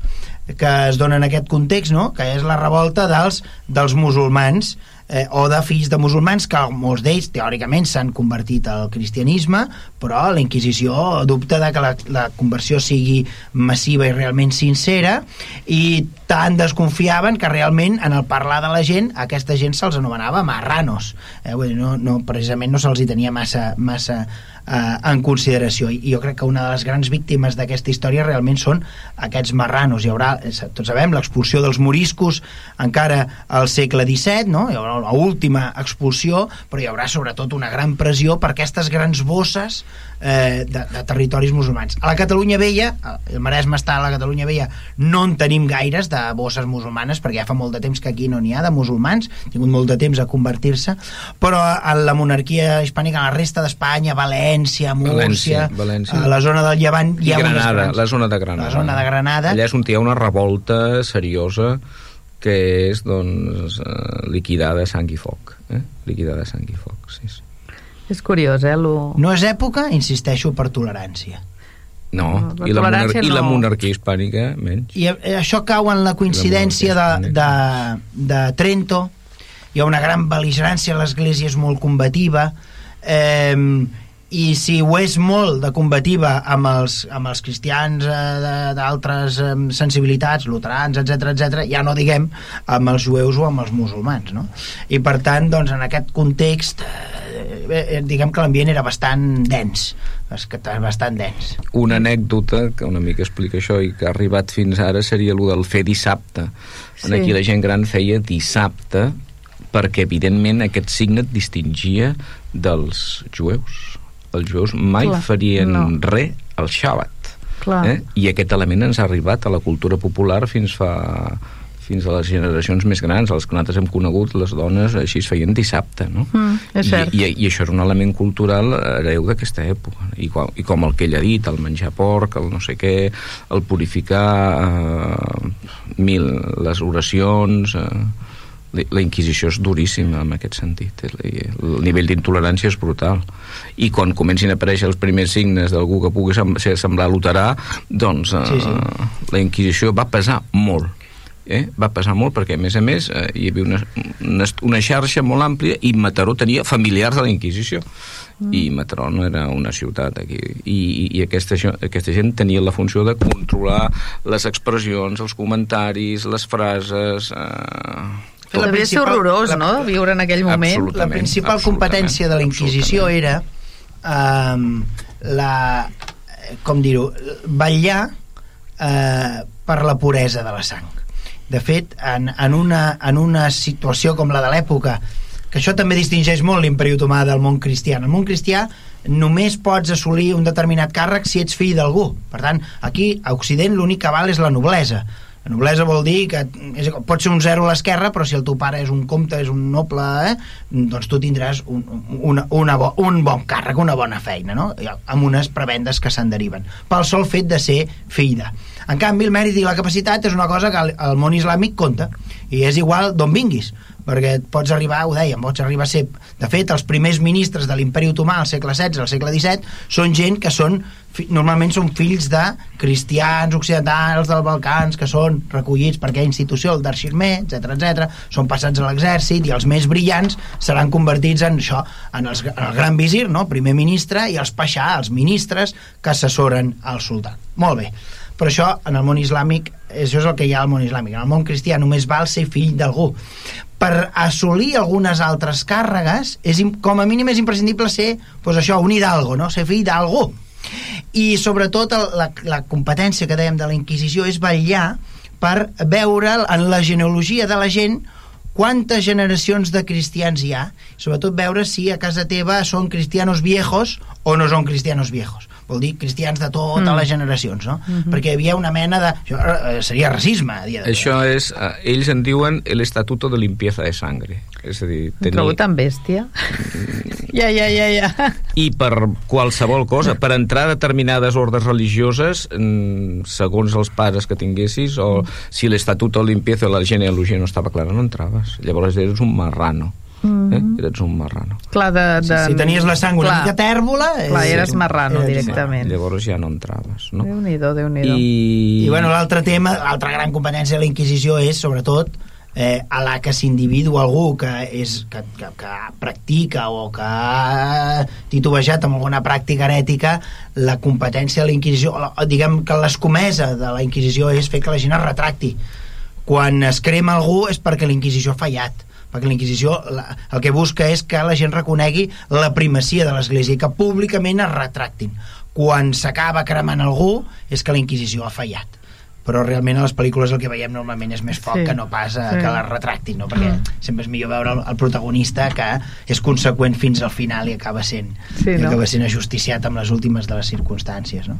que es dona en aquest context, no? que és la revolta dels, dels musulmans eh, o de fills de musulmans que molts d'ells teòricament s'han convertit al cristianisme però la Inquisició dubta de que la, la conversió sigui massiva i realment sincera i tant desconfiaven que realment en el parlar de la gent aquesta gent se'ls anomenava marranos. Eh, vull dir, no, no, precisament no se'ls hi tenia massa, massa eh, en consideració. I jo crec que una de les grans víctimes d'aquesta història realment són aquests marranos. Hi haurà, tots sabem, l'expulsió dels moriscos encara al segle XVII no? hi haurà l'última expulsió però hi haurà sobretot una gran pressió per aquestes grans bosses eh, de, de territoris musulmans. A la Catalunya Vella, el Maresme està a la Catalunya Vella, no en tenim gaires de bosses musulmanes, perquè ja fa molt de temps que aquí no n'hi ha de musulmans, ha tingut molt de temps a convertir-se, però a la monarquia hispànica, a la resta d'Espanya, València, Múrcia, València, València. a la zona del Llevant... I Granada, la zona de Granada. La zona de Granada. Allà és on hi ha una revolta seriosa que és doncs, eh, liquidar de sang i foc. Eh? Liquidar de sang i foc, sí, sí. És curiós, eh? Lo... No és època, insisteixo, per tolerància. No, la I, la tolerància i la no. monarquia hispànica menys. I eh, això cau en la coincidència La de, de, de Trento, hi ha una gran bel·ligerància, l'església és molt combativa, eh, i si ho és molt de combativa amb els, amb els cristians eh, de- d'altres eh, sensibilitats, luterans, etc etc, ja no diguem amb els jueus o amb els musulmans, no? I per tant, doncs, en aquest context, eh, eh, diguem que l'ambient era bastant dens, és que era bastant dens. Una anècdota que una mica explica això i que ha arribat fins ara seria el del fer dissabte. Sí. Sí. Aquí la gent gran feia dissabte perquè, evidentment, aquest signe et distingia dels jueus. Els jueus mai Clar, farien no. res al xàbat. Clar. Eh? I aquest element ens ha arribat a la cultura popular fins fa fins a les generacions més grans, els que nosaltres hem conegut, les dones així es feien dissabte, no? Mm, és cert. I, i, I això és un element cultural hereu d'aquesta època. I, com, I com el que ell ha dit, el menjar porc, el no sé què, el purificar eh, mil, les oracions... Eh, la- Inquisició és duríssima en aquest sentit el, el nivell d'intolerància és brutal i quan comencin a aparèixer els primers signes d'algú que pugui semblar luterà doncs eh, Sí, sí. la Inquisició va pesar molt eh? va pesar molt perquè a més a més eh, hi havia una, una, una xarxa molt àmplia i Mataró tenia familiars de la Inquisició mm. i Mataró no era una ciutat aquí i, i, i aquesta, aquesta gent tenia la funció de controlar les expressions, els comentaris les frases eh, La Devia ser horrorós, la- no?, viure en aquell moment. La principal competència de la Inquisició era um, la com dir-ho vetllar eh, per la puresa de la sang. De fet en, en, una, en una situació com la de l'època que això també distingeix molt l'imperi otomà del món cristià. En el món cristià només pots assolir un determinat càrrec si ets fill d'algú. Per tant, aquí a Occident l'únic que val és la noblesa la noblesa vol dir que és, pot ser un zero a l'esquerra, però si el teu pare és un comte, és un noble, eh, doncs tu tindràs un, una, una bo, un bon càrrec, una bona feina, no? Amb unes prebendes que se'n deriven, pel sol fet de ser fill de. En canvi, el mèrit i la capacitat és una cosa que al, al món islàmic compta, i és igual d'on vinguis perquè pots arribar, ho dèiem, pots arribar a ser de fet, els primers ministres de l'imperi otomà al segle XVI, al segle XVII són gent que són, normalment són fills de cristians occidentals dels Balcans que són recollits per aquella institució el d'Arxirmé, etc etc. són passats a l'exèrcit i els més brillants seran convertits en això, en, els, en el gran visir, no? primer ministre i els paixà, els ministres que assessoren al sultà. Molt bé però això en el món islàmic això és el que hi ha al món islàmic en el món cristià només val ser fill d'algú per assolir algunes altres càrregues, és, com a mínim és imprescindible ser, doncs això, un hidalgo, no? ser fill d'algú. I sobretot el, la, la competència que dèiem de la Inquisició és vetllar per veure en la genealogia de la gent quantes generacions de cristians hi ha, sobretot veure si a casa teva són cristianos viejos o no són cristianos viejos vol dir cristians de totes mm. les generacions, no? Mm -hmm. Perquè hi havia una mena de... Això eh, seria racisme a dia Això és... Eh, ells en diuen el estatuto de limpieza de sangre. És a dir, tenir... Trobo tan bèstia. Mm. ja, ja, ja, ja. I per qualsevol cosa, per entrar a determinades ordres religioses, mm, segons els pares que tinguessis, o si l'estatuto de limpieza o la genealogia no estava clara, no entraves. Llavors eres un marrano. Mm -hmm. eh? eres un marrano. Clar, de, de... Si, si tenies la sang una mica tèrbola... Clar, eres sí, marrano eres directament. Sí, llavors ja no entraves. No? Déu-n'hi-do, déu nhi déu I... I bueno, l'altre tema, l'altra gran competència de la Inquisició és, sobretot, eh, a la que s'individu algú que, és, que, que, que practica o que ha titubejat amb alguna pràctica herètica, la competència de la Inquisició, diguem que l'escomesa de la Inquisició és fer que la gent es retracti. Quan es crema algú és perquè la Inquisició ha fallat perquè la Inquisició el que busca és que la gent reconegui la primacia de l'Església i que públicament es retractin. Quan s'acaba cremant algú és que la Inquisició ha fallat però realment a les pel·lícules el que veiem normalment és més foc sí. que no pas a, sí. que la retractin no? perquè mm. sempre és millor veure el, el protagonista que és conseqüent fins al final i acaba sent, sí, no? acaba sent ajusticiat amb les últimes de les circumstàncies no?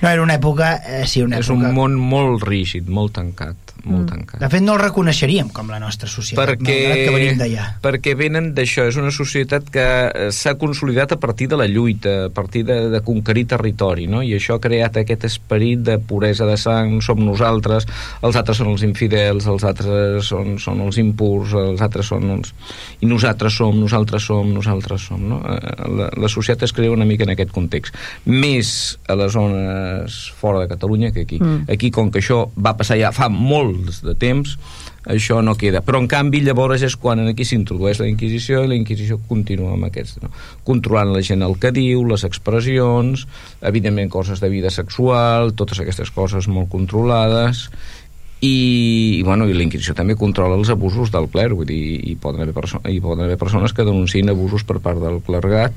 No, era una època... Eh, sí, una és època... un món molt rígid, molt tancat molt mm. tancat. De fet, no el reconeixeríem com la nostra societat, perquè, que venim d'allà. Perquè venen d'això, és una societat que eh, s'ha consolidat a partir de la lluita, a partir de, de conquerir territori, no? i això ha creat aquest esperit de puresa de sang, som nosaltres, els altres són els infidels, els altres són, són els impurs, els altres són els... i nosaltres som, nosaltres som, nosaltres som. No? Eh, la, la societat es crea una mica en aquest context. Més a les zones fora de Catalunya que aquí. Mm. Aquí, com que això va passar ja fa molt molts de temps això no queda, però en canvi llavors és quan aquí s'introdueix la Inquisició i la Inquisició continua amb aquests no? controlant la gent el que diu, les expressions evidentment coses de vida sexual totes aquestes coses molt controlades i, i, bueno, i la Inquisició també controla els abusos del cler vull dir, hi, poden haver hi poden haver persones que denunciïn abusos per part del clergat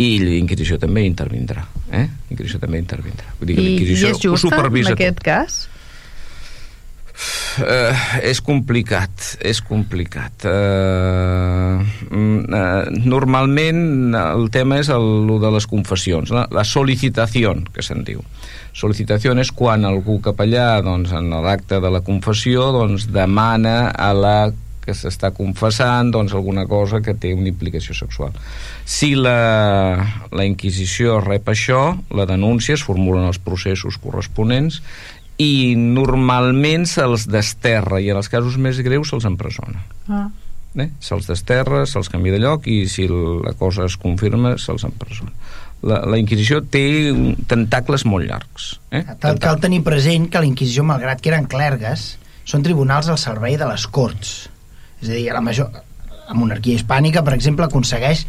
i la Inquisició també intervindrà eh? la Inquisició també intervindrà vull dir, I, i és justa en aquest tot. cas? Uh, és complicat, és complicat. Uh, uh, normalment el tema és el, el de les confessions, la, la sol·licitació, que se'n diu. Sol·licitació és quan algú capellà, doncs, en l'acte de la confessió, doncs, demana a la que s'està confessant doncs, alguna cosa que té una implicació sexual. Si la, la Inquisició rep això, la denúncia, es formulen els processos corresponents i normalment se'ls desterra i en els casos més greus se'ls empresona ah. eh? se'ls desterra, se'ls canvia de lloc i si la cosa es confirma se'ls empresona la, la Inquisició té tentacles molt llargs eh? cal, cal tenir present que la Inquisició malgrat que eren clergues són tribunals al servei de les corts és a dir, la major, monarquia hispànica, per exemple, aconsegueix,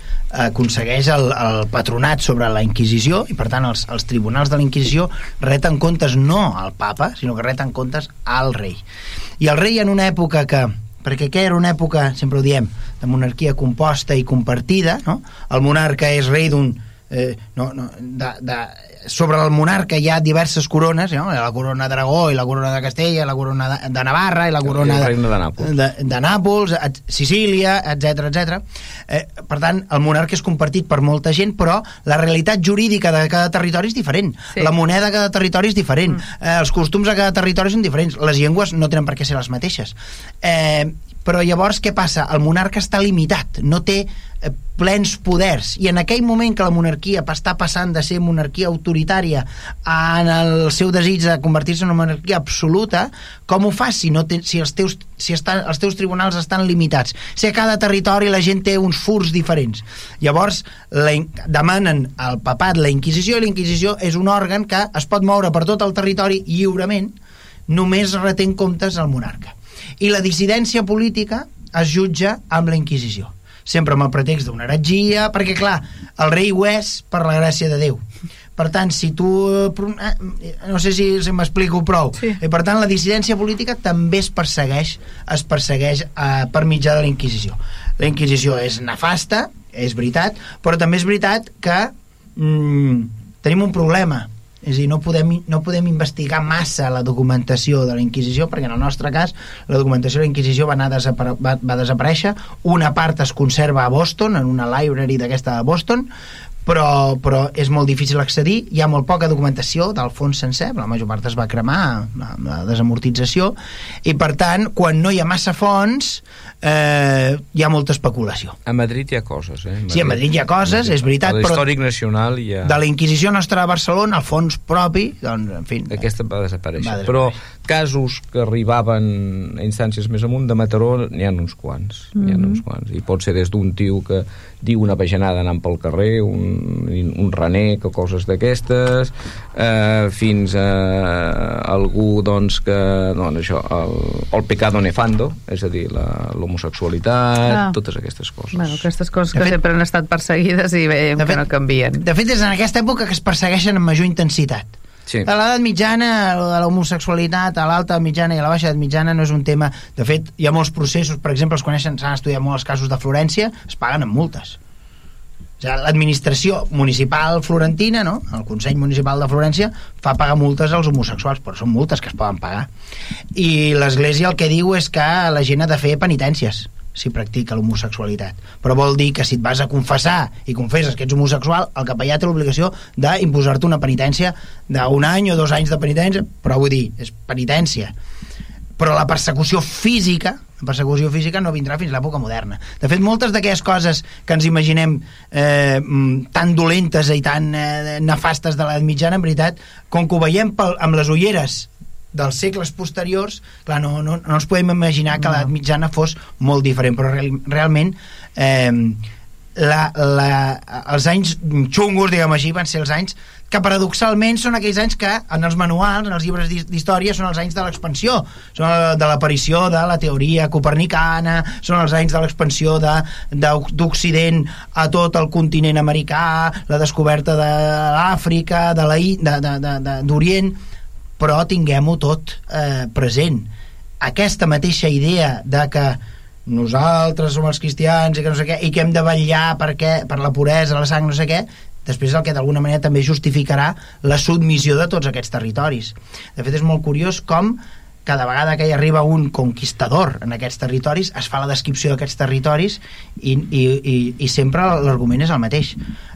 aconsegueix el, el patronat sobre la Inquisició i, per tant, els, els tribunals de la Inquisició reten comptes no al papa, sinó que reten comptes al rei. I el rei en una època que perquè què era una època, sempre ho diem, de monarquia composta i compartida, no? El monarca és rei d'un eh, no, no, de, de, sobre el monarca hi ha diverses corones, no? la corona d'Aragó i la corona de Castella, la corona de, de Navarra i la corona de, de, Nàpols, de, de Nàpols Sicília, etc etc. Eh, per tant, el monarca és compartit per molta gent, però la realitat jurídica de cada territori és diferent. Sí. La moneda de cada territori és diferent. Mm. Eh, els costums de cada territori són diferents. Les llengües no tenen per què ser les mateixes. Eh, però llavors què passa? El monarca està limitat, no té plens poders. I en aquell moment que la monarquia està passant de ser monarquia autoritària en el seu desig de convertir-se en una monarquia absoluta com ho fas si, no te, si, els, teus, si estan, els teus tribunals estan limitats? Si a cada territori la gent té uns furs diferents. Llavors la, demanen al papat la Inquisició i la Inquisició és un òrgan que es pot moure per tot el territori lliurement només retén comptes al monarca. I la dissidència política es jutja amb la Inquisició sempre amb el pretext d'una heretgia, perquè clar, el rei ho és per la gràcia de Déu. Per tant, si tu... Eh, no sé si, si m'explico prou. Sí. I per tant, la dissidència política també es persegueix es persegueix eh, per mitjà de la Inquisició. La Inquisició és nefasta, és veritat, però també és veritat que mm, tenim un problema és a dir, no podem, no podem investigar massa la documentació de la Inquisició, perquè en el nostre cas la documentació de la Inquisició va, anar desapare va, va desaparèixer, una part es conserva a Boston, en una library d'aquesta de Boston, però, però és molt difícil accedir, hi ha molt poca documentació del fons sencer, la major part es va cremar amb la desamortització, i per tant, quan no hi ha massa fons, eh, hi ha molta especulació. A Madrid hi ha coses, eh? Madrid, sí, a Madrid hi ha coses, és veritat, però... l'històric nacional hi ha... De la Inquisició nostra a Barcelona, el fons propi, doncs, en fi... Aquesta va desaparèixer. Va desaparèixer. Però casos que arribaven a instàncies més amunt de Mataró n'hi ha uns quants, mm -hmm. ha uns quants. I pot ser des d'un tio que diu una bajanada anant pel carrer, un, un renec o coses d'aquestes, eh, fins a algú doncs, que, doncs, això, el, el pecado nefando, és a dir, l'homosexualitat, ah. totes aquestes coses. Bueno, aquestes coses que fet, sempre han estat perseguides i veiem fet, que no canvien. De fet, és en aquesta època que es persegueixen amb major intensitat. Sí. A l'edat mitjana, de l'homosexualitat, a l'alta mitjana i a la baixa edat mitjana no és un tema... De fet, hi ha molts processos, per exemple, es coneixen, s'han estudiat molt els casos de Florència, es paguen amb multes l'administració municipal florentina, no? el Consell Municipal de Florència, fa pagar multes als homosexuals, però són multes que es poden pagar. I l'Església el que diu és que la gent ha de fer penitències si practica l'homosexualitat. Però vol dir que si et vas a confessar i confesses que ets homosexual, el capellà té l'obligació d'imposar-te una penitència d'un any o dos anys de penitència, però vull dir, és penitència. Però la persecució física persecució física no vindrà fins a l'època moderna. De fet, moltes d'aquelles coses que ens imaginem eh, mm, tan dolentes i tan eh, nefastes de l'edat mitjana, en veritat, com que ho veiem pel, amb les ulleres dels segles posteriors, clar, no, no, no ens podem imaginar que l'edat mitjana fos molt diferent, però real, realment eh, la, la, els anys xungos, diguem així, van ser els anys que paradoxalment són aquells anys que en els manuals, en els llibres d'història són els anys de l'expansió, són de l'aparició de la teoria copernicana són els anys de l'expansió d'Occident a tot el continent americà la descoberta de l'Àfrica d'Orient. Però tinguem-ho tot eh, present. Aquesta mateixa idea de que nosaltres som els cristians i que no sé què, i que hem de vetllar perquè, per la puresa, la sang, no sé què, després el que d'alguna manera també justificarà la submissió de tots aquests territoris. De fet, és molt curiós com cada vegada que hi arriba un conquistador en aquests territoris, es fa la descripció d'aquests territoris i, i, i, i sempre l'argument és el mateix.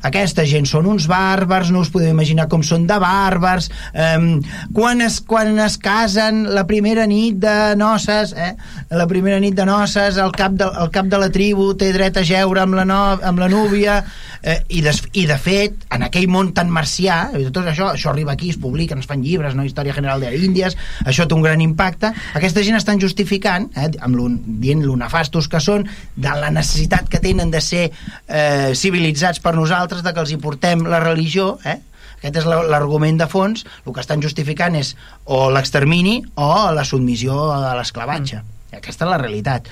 Aquesta gent són uns bàrbars, no us podeu imaginar com són de bàrbars, um, quan, es, quan es casen la primera nit de noces, eh? la primera nit de noces, el cap de, el cap de la tribu té dret a jeure amb la, no, amb la núvia, eh, i, des, i de fet, en aquell món tan marcià, tot això, això arriba aquí, es publica, es fan llibres, no? Història General d'Índies, això té un gran impacte impacte, aquesta gent estan justificant, eh, amb lo, dient lo nefastos que són, de la necessitat que tenen de ser eh, civilitzats per nosaltres, de que els hi portem la religió, eh? aquest és l'argument de fons, el que estan justificant és o l'extermini o la submissió a l'esclavatge. Mm. Aquesta és la realitat.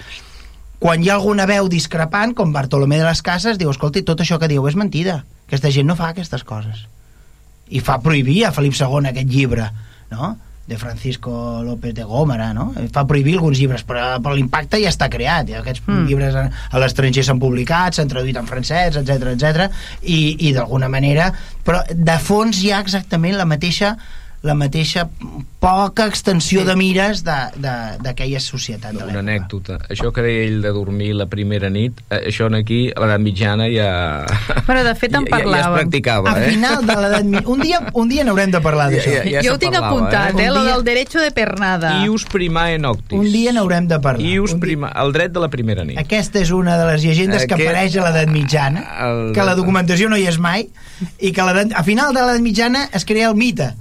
Quan hi ha alguna veu discrepant, com Bartolomé de les Cases, diu, escolti, tot això que diu és mentida. Aquesta gent no fa aquestes coses. I fa prohibir a Felip II aquest llibre, no? De Francisco López de Gómara, no? Fa prohibir alguns llibres, però, però l'impacte ja està creat. Ja aquests mm. llibres a, a l'estranger s'han publicat, s'han traduït en francès, etc etc i, i d'alguna manera... Però de fons hi ha exactament la mateixa la mateixa poca extensió de mires de- de- d'aquella societat de Una anècdota. Això que deia ell de dormir la primera nit, eh, això en aquí, a l'edat mitjana, ja... Bueno, de fet, en ja, ja, ja es parlàvem. practicava, A eh? final de l'edat mitjana... Un dia, un dia n'haurem de parlar d'això. Ja, ja jo se ho tinc parlava, apuntat, eh? eh? Lo dia- del derecho de pernada. Ius primae noctis. Un dia n'haurem de parlar. Ius prima... El dret de la primera nit. Aquesta és una de les llegendes que Aquest- apareix a l'edat mitjana, el- que la documentació no hi és mai, i que a final de l'edat mitjana es crea el mite.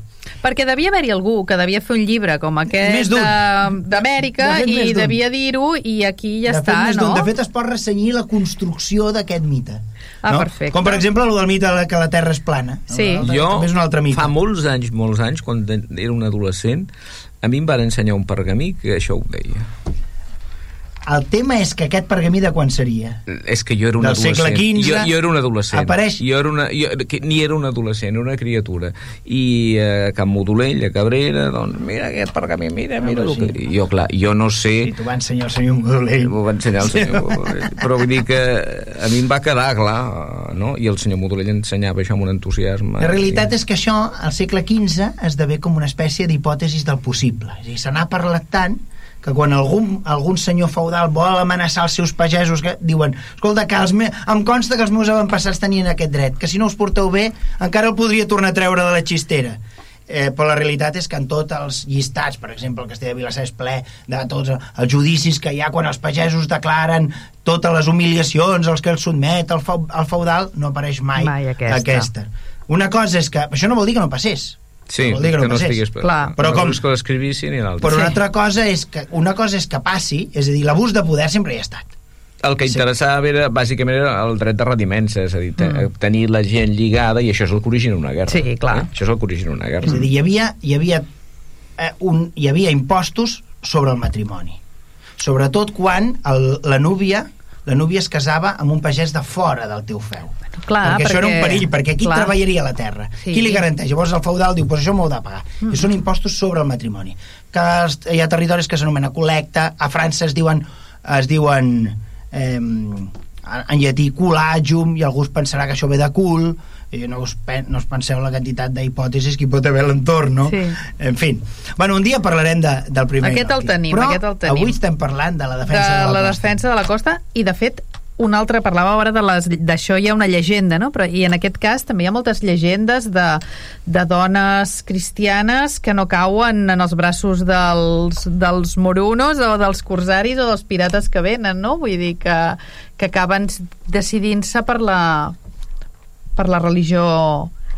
Perquè devia haver-hi algú que devia fer un llibre com aquest d'Amèrica De i devia dir-ho i aquí ja de està, fet, no? De fet, es pot ressenyir la construcció d'aquest mite. Ah, no? perfecte. Com, per exemple, el del mite que la Terra és plana. Sí. El- Jo, També és un altre mite. fa molts anys, molts anys, quan era un adolescent, a mi em van ensenyar un pergamí que això ho deia. El tema és que aquest pergamí de quan seria? És que jo era un Del adolescent. segle XV, jo, jo era un adolescent. apareix- Jo era una, jo, ni era un adolescent, era una criatura. I eh, a Can Modolell, a Cabrera, doncs, mira aquest pergamí, mira, mira. Ah, el sí. que... I jo, clar, jo no sé... I t'ho va ensenyar el senyor Modolell. M'ho va ensenyar el senyor Modolell. Però vull dir que a mi em va quedar clar, no? I el senyor Modolell ensenyava això amb un entusiasme. La realitat és que això, al segle XV, esdevé com una espècie d'hipòtesis del possible. És a dir, se n'ha parlat tant que quan algun, algun senyor feudal vol amenaçar els seus pagesos que diuen, escolta, que els me... em consta que els meus avantpassats tenien aquest dret, que si no us porteu bé encara el podria tornar a treure de la xistera eh, però la realitat és que en tots els llistats, per exemple, el castell de Vilassar és ple de tots els judicis que hi ha quan els pagesos declaren totes les humiliacions als que els sotmet el, feu, el feudal, no apareix mai, Mai aquesta. aquesta. Una cosa és que... Això no vol dir que no passés. Sí, vol dir que no, passés. estigués... Clar. Però com- que l'escrivissin i l'altra. Però una Sí. altra cosa és que una cosa és que passi, és a dir, l'abús de poder sempre hi ha estat. El que Sí. interessava era, bàsicament, era el dret de redimença, és a dir, Mm. tenir la gent lligada, i això és el que origina una guerra. Sí, clar. Eh? Això és el que origina una guerra. És a dir, hi havia, hi havia, eh, un, hi havia impostos sobre el matrimoni. Sobretot quan el, la núvia la núvia es casava amb un pagès de fora del teu feu. clar, perquè, això era un perquè- perill, perquè qui clar. treballaria la terra? Sí. Qui li garanteix? Llavors el feudal diu, pues això m'ho heu de pagar. Mm. I són impostos sobre el matrimoni. Que es- hi ha territoris que s'anomena col·lecta, a França es diuen, es diuen eh, en llatí culagium, i algú pensarà que això ve de cul, i no us, pen, no us penseu la quantitat d'hipòtesis que hi pot haver a l'entorn, no? Sí. En fi. Bueno, un dia parlarem de, del primer Aquest el tenim, Però aquest el tenim. avui estem parlant de la de defensa de, la costa. defensa de la costa i de fet un altre parlava ara de les d'això hi ha una llegenda, no? Però, i en aquest cas també hi ha moltes llegendes de, de dones cristianes que no cauen en els braços dels, dels morunos o dels corsaris o dels pirates que venen, no? Vull dir que, que acaben decidint-se per la per la religió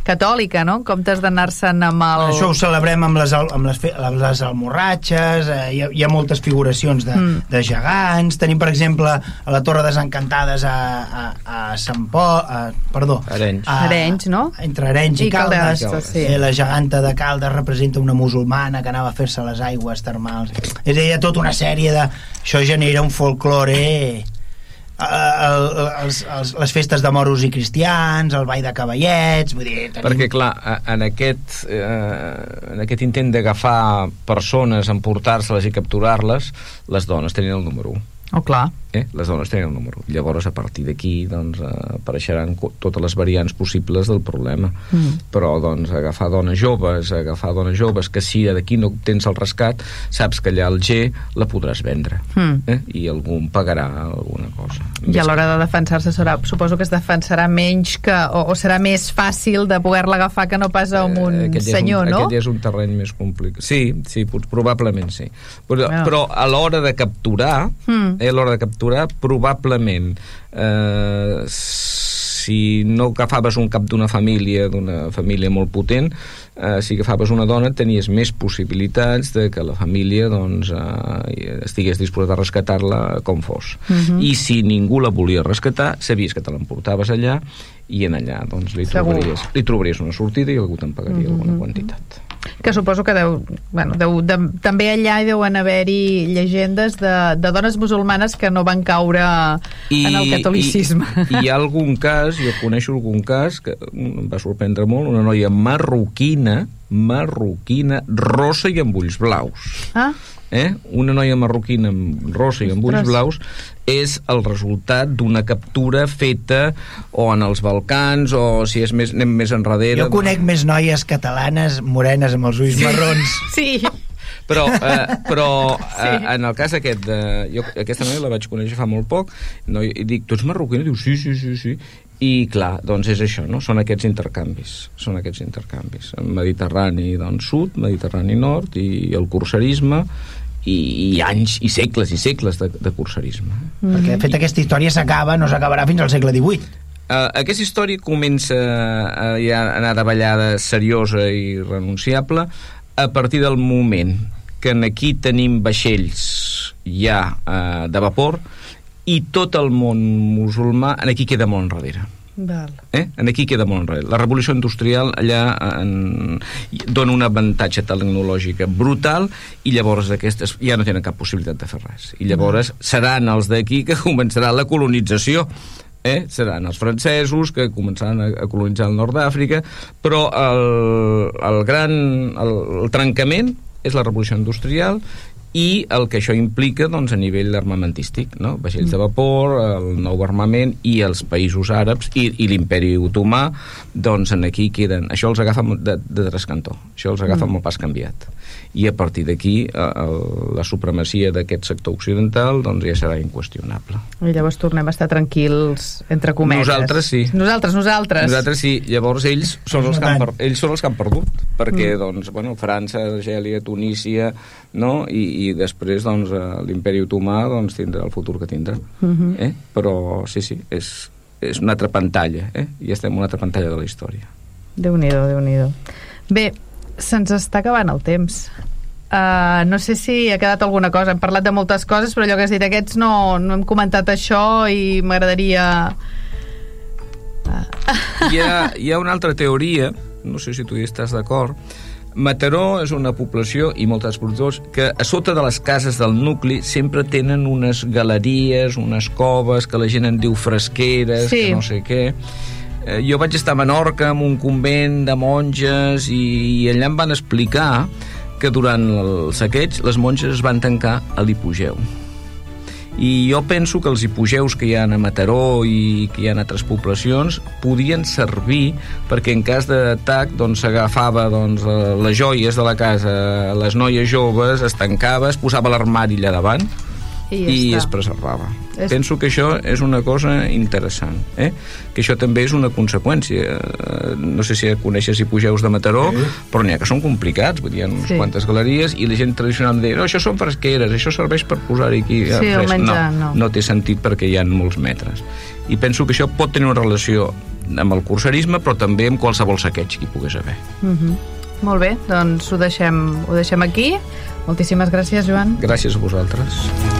catòlica, no? En comptes d'anar-se'n amb el... Això ho celebrem amb les, amb les, amb les almorratxes, eh, hi, ha, hi ha moltes figuracions de, Mm. de gegants, tenim per exemple a la Torre Desencantades a, a, a Sant Po, a, perdó, Arenys. a, Arenys, no? Entre Arenys i, I Caldes, sí. Eh, la geganta de Caldes representa una musulmana que anava a fer-se les aigües termals. És a dir, hi ha tota una sèrie de... Això genera un folklore eh, el, els, els, les festes de moros i cristians, el ball de cavallets, vull dir, tenim... Perquè, clar, en aquest, eh, en aquest intent d'agafar persones, emportar-se-les i capturar-les, les dones tenien el número 1. Oh, clar. Eh? Les dones tenen el número. Llavors, a partir d'aquí, doncs, eh, apareixeran totes les variants possibles del problema. Mm. Però, doncs, agafar dones joves, agafar dones joves, que si d'aquí no tens el rescat, saps que allà al G la podràs vendre. Mm. Eh? I algú en pagarà alguna cosa. I a l'hora de defensar-se serà, suposo que es defensarà menys que, o, o serà més fàcil de poder-la agafar que no pas amb un Eh, ja és senyor, un, no? Aquest ja és un terreny més complicat. Sí, sí, probablement sí. Però, però a l'hora de capturar, Mm. eh, a l'hora de capturar, probablement eh, si no agafaves un cap d'una família, d'una família molt potent, eh, si agafaves una dona tenies més possibilitats de que la família doncs, eh, estigués disposada a rescatar-la com fos. Mhm. I si ningú la volia rescatar, sabies que te l'emportaves allà i en allà doncs, li, Segur. trobaries, li trobaries una sortida i algú te'n pagaria Mhm. alguna quantitat. Que suposo que deu, bueno, deu, de, també allà hi deuen haver-hi llegendes de, de dones musulmanes que no van caure en el catolicisme. I, I hi ha algun cas, jo coneixo algun cas, que em va sorprendre molt, una noia marroquina marroquina rossa i amb ulls blaus. Ah, Eh? Una noia marroquina amb rossa i amb ulls blaus és el resultat d'una captura feta o en els Balcans o si és més, anem més enrere... Jo conec més noies catalanes morenes amb els ulls marrons. sí. Però, eh, però Sí. eh, en el cas aquest de, jo aquesta noia la vaig conèixer fa molt poc no, i dic, tu ets marroquina? Diu, sí, sí, sí, sí i clar, doncs és això, no? són aquests intercanvis són aquests intercanvis Mediterrani doncs, sud, Mediterrani nord i el curserisme i, i anys, i segles i segles de, de curserisme Mm. Perquè, de fet, aquesta història s'acaba, no s'acabarà fins al segle XVIII. Uh, aquesta història comença a ja anar de ballada seriosa i renunciable a partir del moment que en aquí tenim vaixells ja uh, de vapor i tot el món musulmà en aquí queda molt enrere. Val. Eh? En aquí queda molt enrere. La revolució industrial allà en, dona un avantatge tecnològic brutal i llavors aquestes ja no tenen cap possibilitat de fer res. I llavors seran els d'aquí que començarà la colonització eh? seran els francesos que començaran a, a colonitzar el nord d'Àfrica però el, el gran el, el trencament és la revolució industrial i el que això implica doncs, a nivell armamentístic, no? vaixells de vapor, el nou armament i els països àrabs i, i l'imperi otomà, doncs en aquí queden... Això els agafa de, de trascantó, això els agafa mm. molt pas canviat. I a partir d'aquí eh, el- la supremacia d'aquest sector occidental doncs ja serà inqüestionable. I llavors tornem a estar tranquils, entre cometes. Nosaltres sí. Nosaltres, nosaltres. Nosaltres sí, llavors ells són els que han, per, ells són els que han perdut, perquè Mm. doncs, bueno, França, Argèlia, Tunísia, no? I, i després doncs, eh, l'imperi otomà doncs, tindrà el futur que tindrà. Mhm. eh? Però sí, sí, és, és una altra pantalla, eh? i estem en una altra pantalla de la història. Déu-n'hi-do, déu nhi déu Bé, se'ns està acabant el temps. Uh, no sé si ha quedat alguna cosa. Hem parlat de moltes coses, però allò que has dit, aquests no, no hem comentat això i m'agradaria... Hi ha, hi ha una altra teoria, no sé si tu hi estàs d'acord, Mataró és una població i molts productors que a sota de les cases del nucli sempre tenen unes galeries, unes coves que la gent en diu fresqueres, Sí. que no sé què. Eh, jo vaig estar a Menorca amb un convent de monges i, i allà em van explicar que durant el saqueig les monges es van tancar a l'hipogeu i jo penso que els hipogeus que hi ha a Mataró i que hi ha en altres poblacions podien servir perquè en cas d'atac doncs, s'agafava doncs, eh, les joies de la casa. Les noies joves, es tancava es posava l'armari allà davant I, i ja es està. preservava. És- Penso que això és una cosa interessant, eh? que això també és una conseqüència. Eh, No sé si coneixes hipogeus de Mataró, sí. però n'hi ha que són complicats, vull dir, hi ha unes Sí. quantes galeries, i la gent tradicional deia, no, això són fresqueres, això serveix per posar-hi aquí Sí, res. menjar, no. no, no té sentit perquè hi ha molts metres. I penso que això pot tenir una relació amb el curserisme, però també amb qualsevol saqueig que hi pogués haver. Mhm. Molt bé, doncs ho deixem, ho deixem aquí. Moltíssimes gràcies, Joan. Gràcies a vosaltres.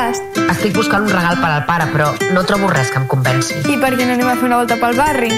Fas? Estic buscant un regal per al pare, però no trobo res que em convenci. I per què no anem a fer una volta pel barri?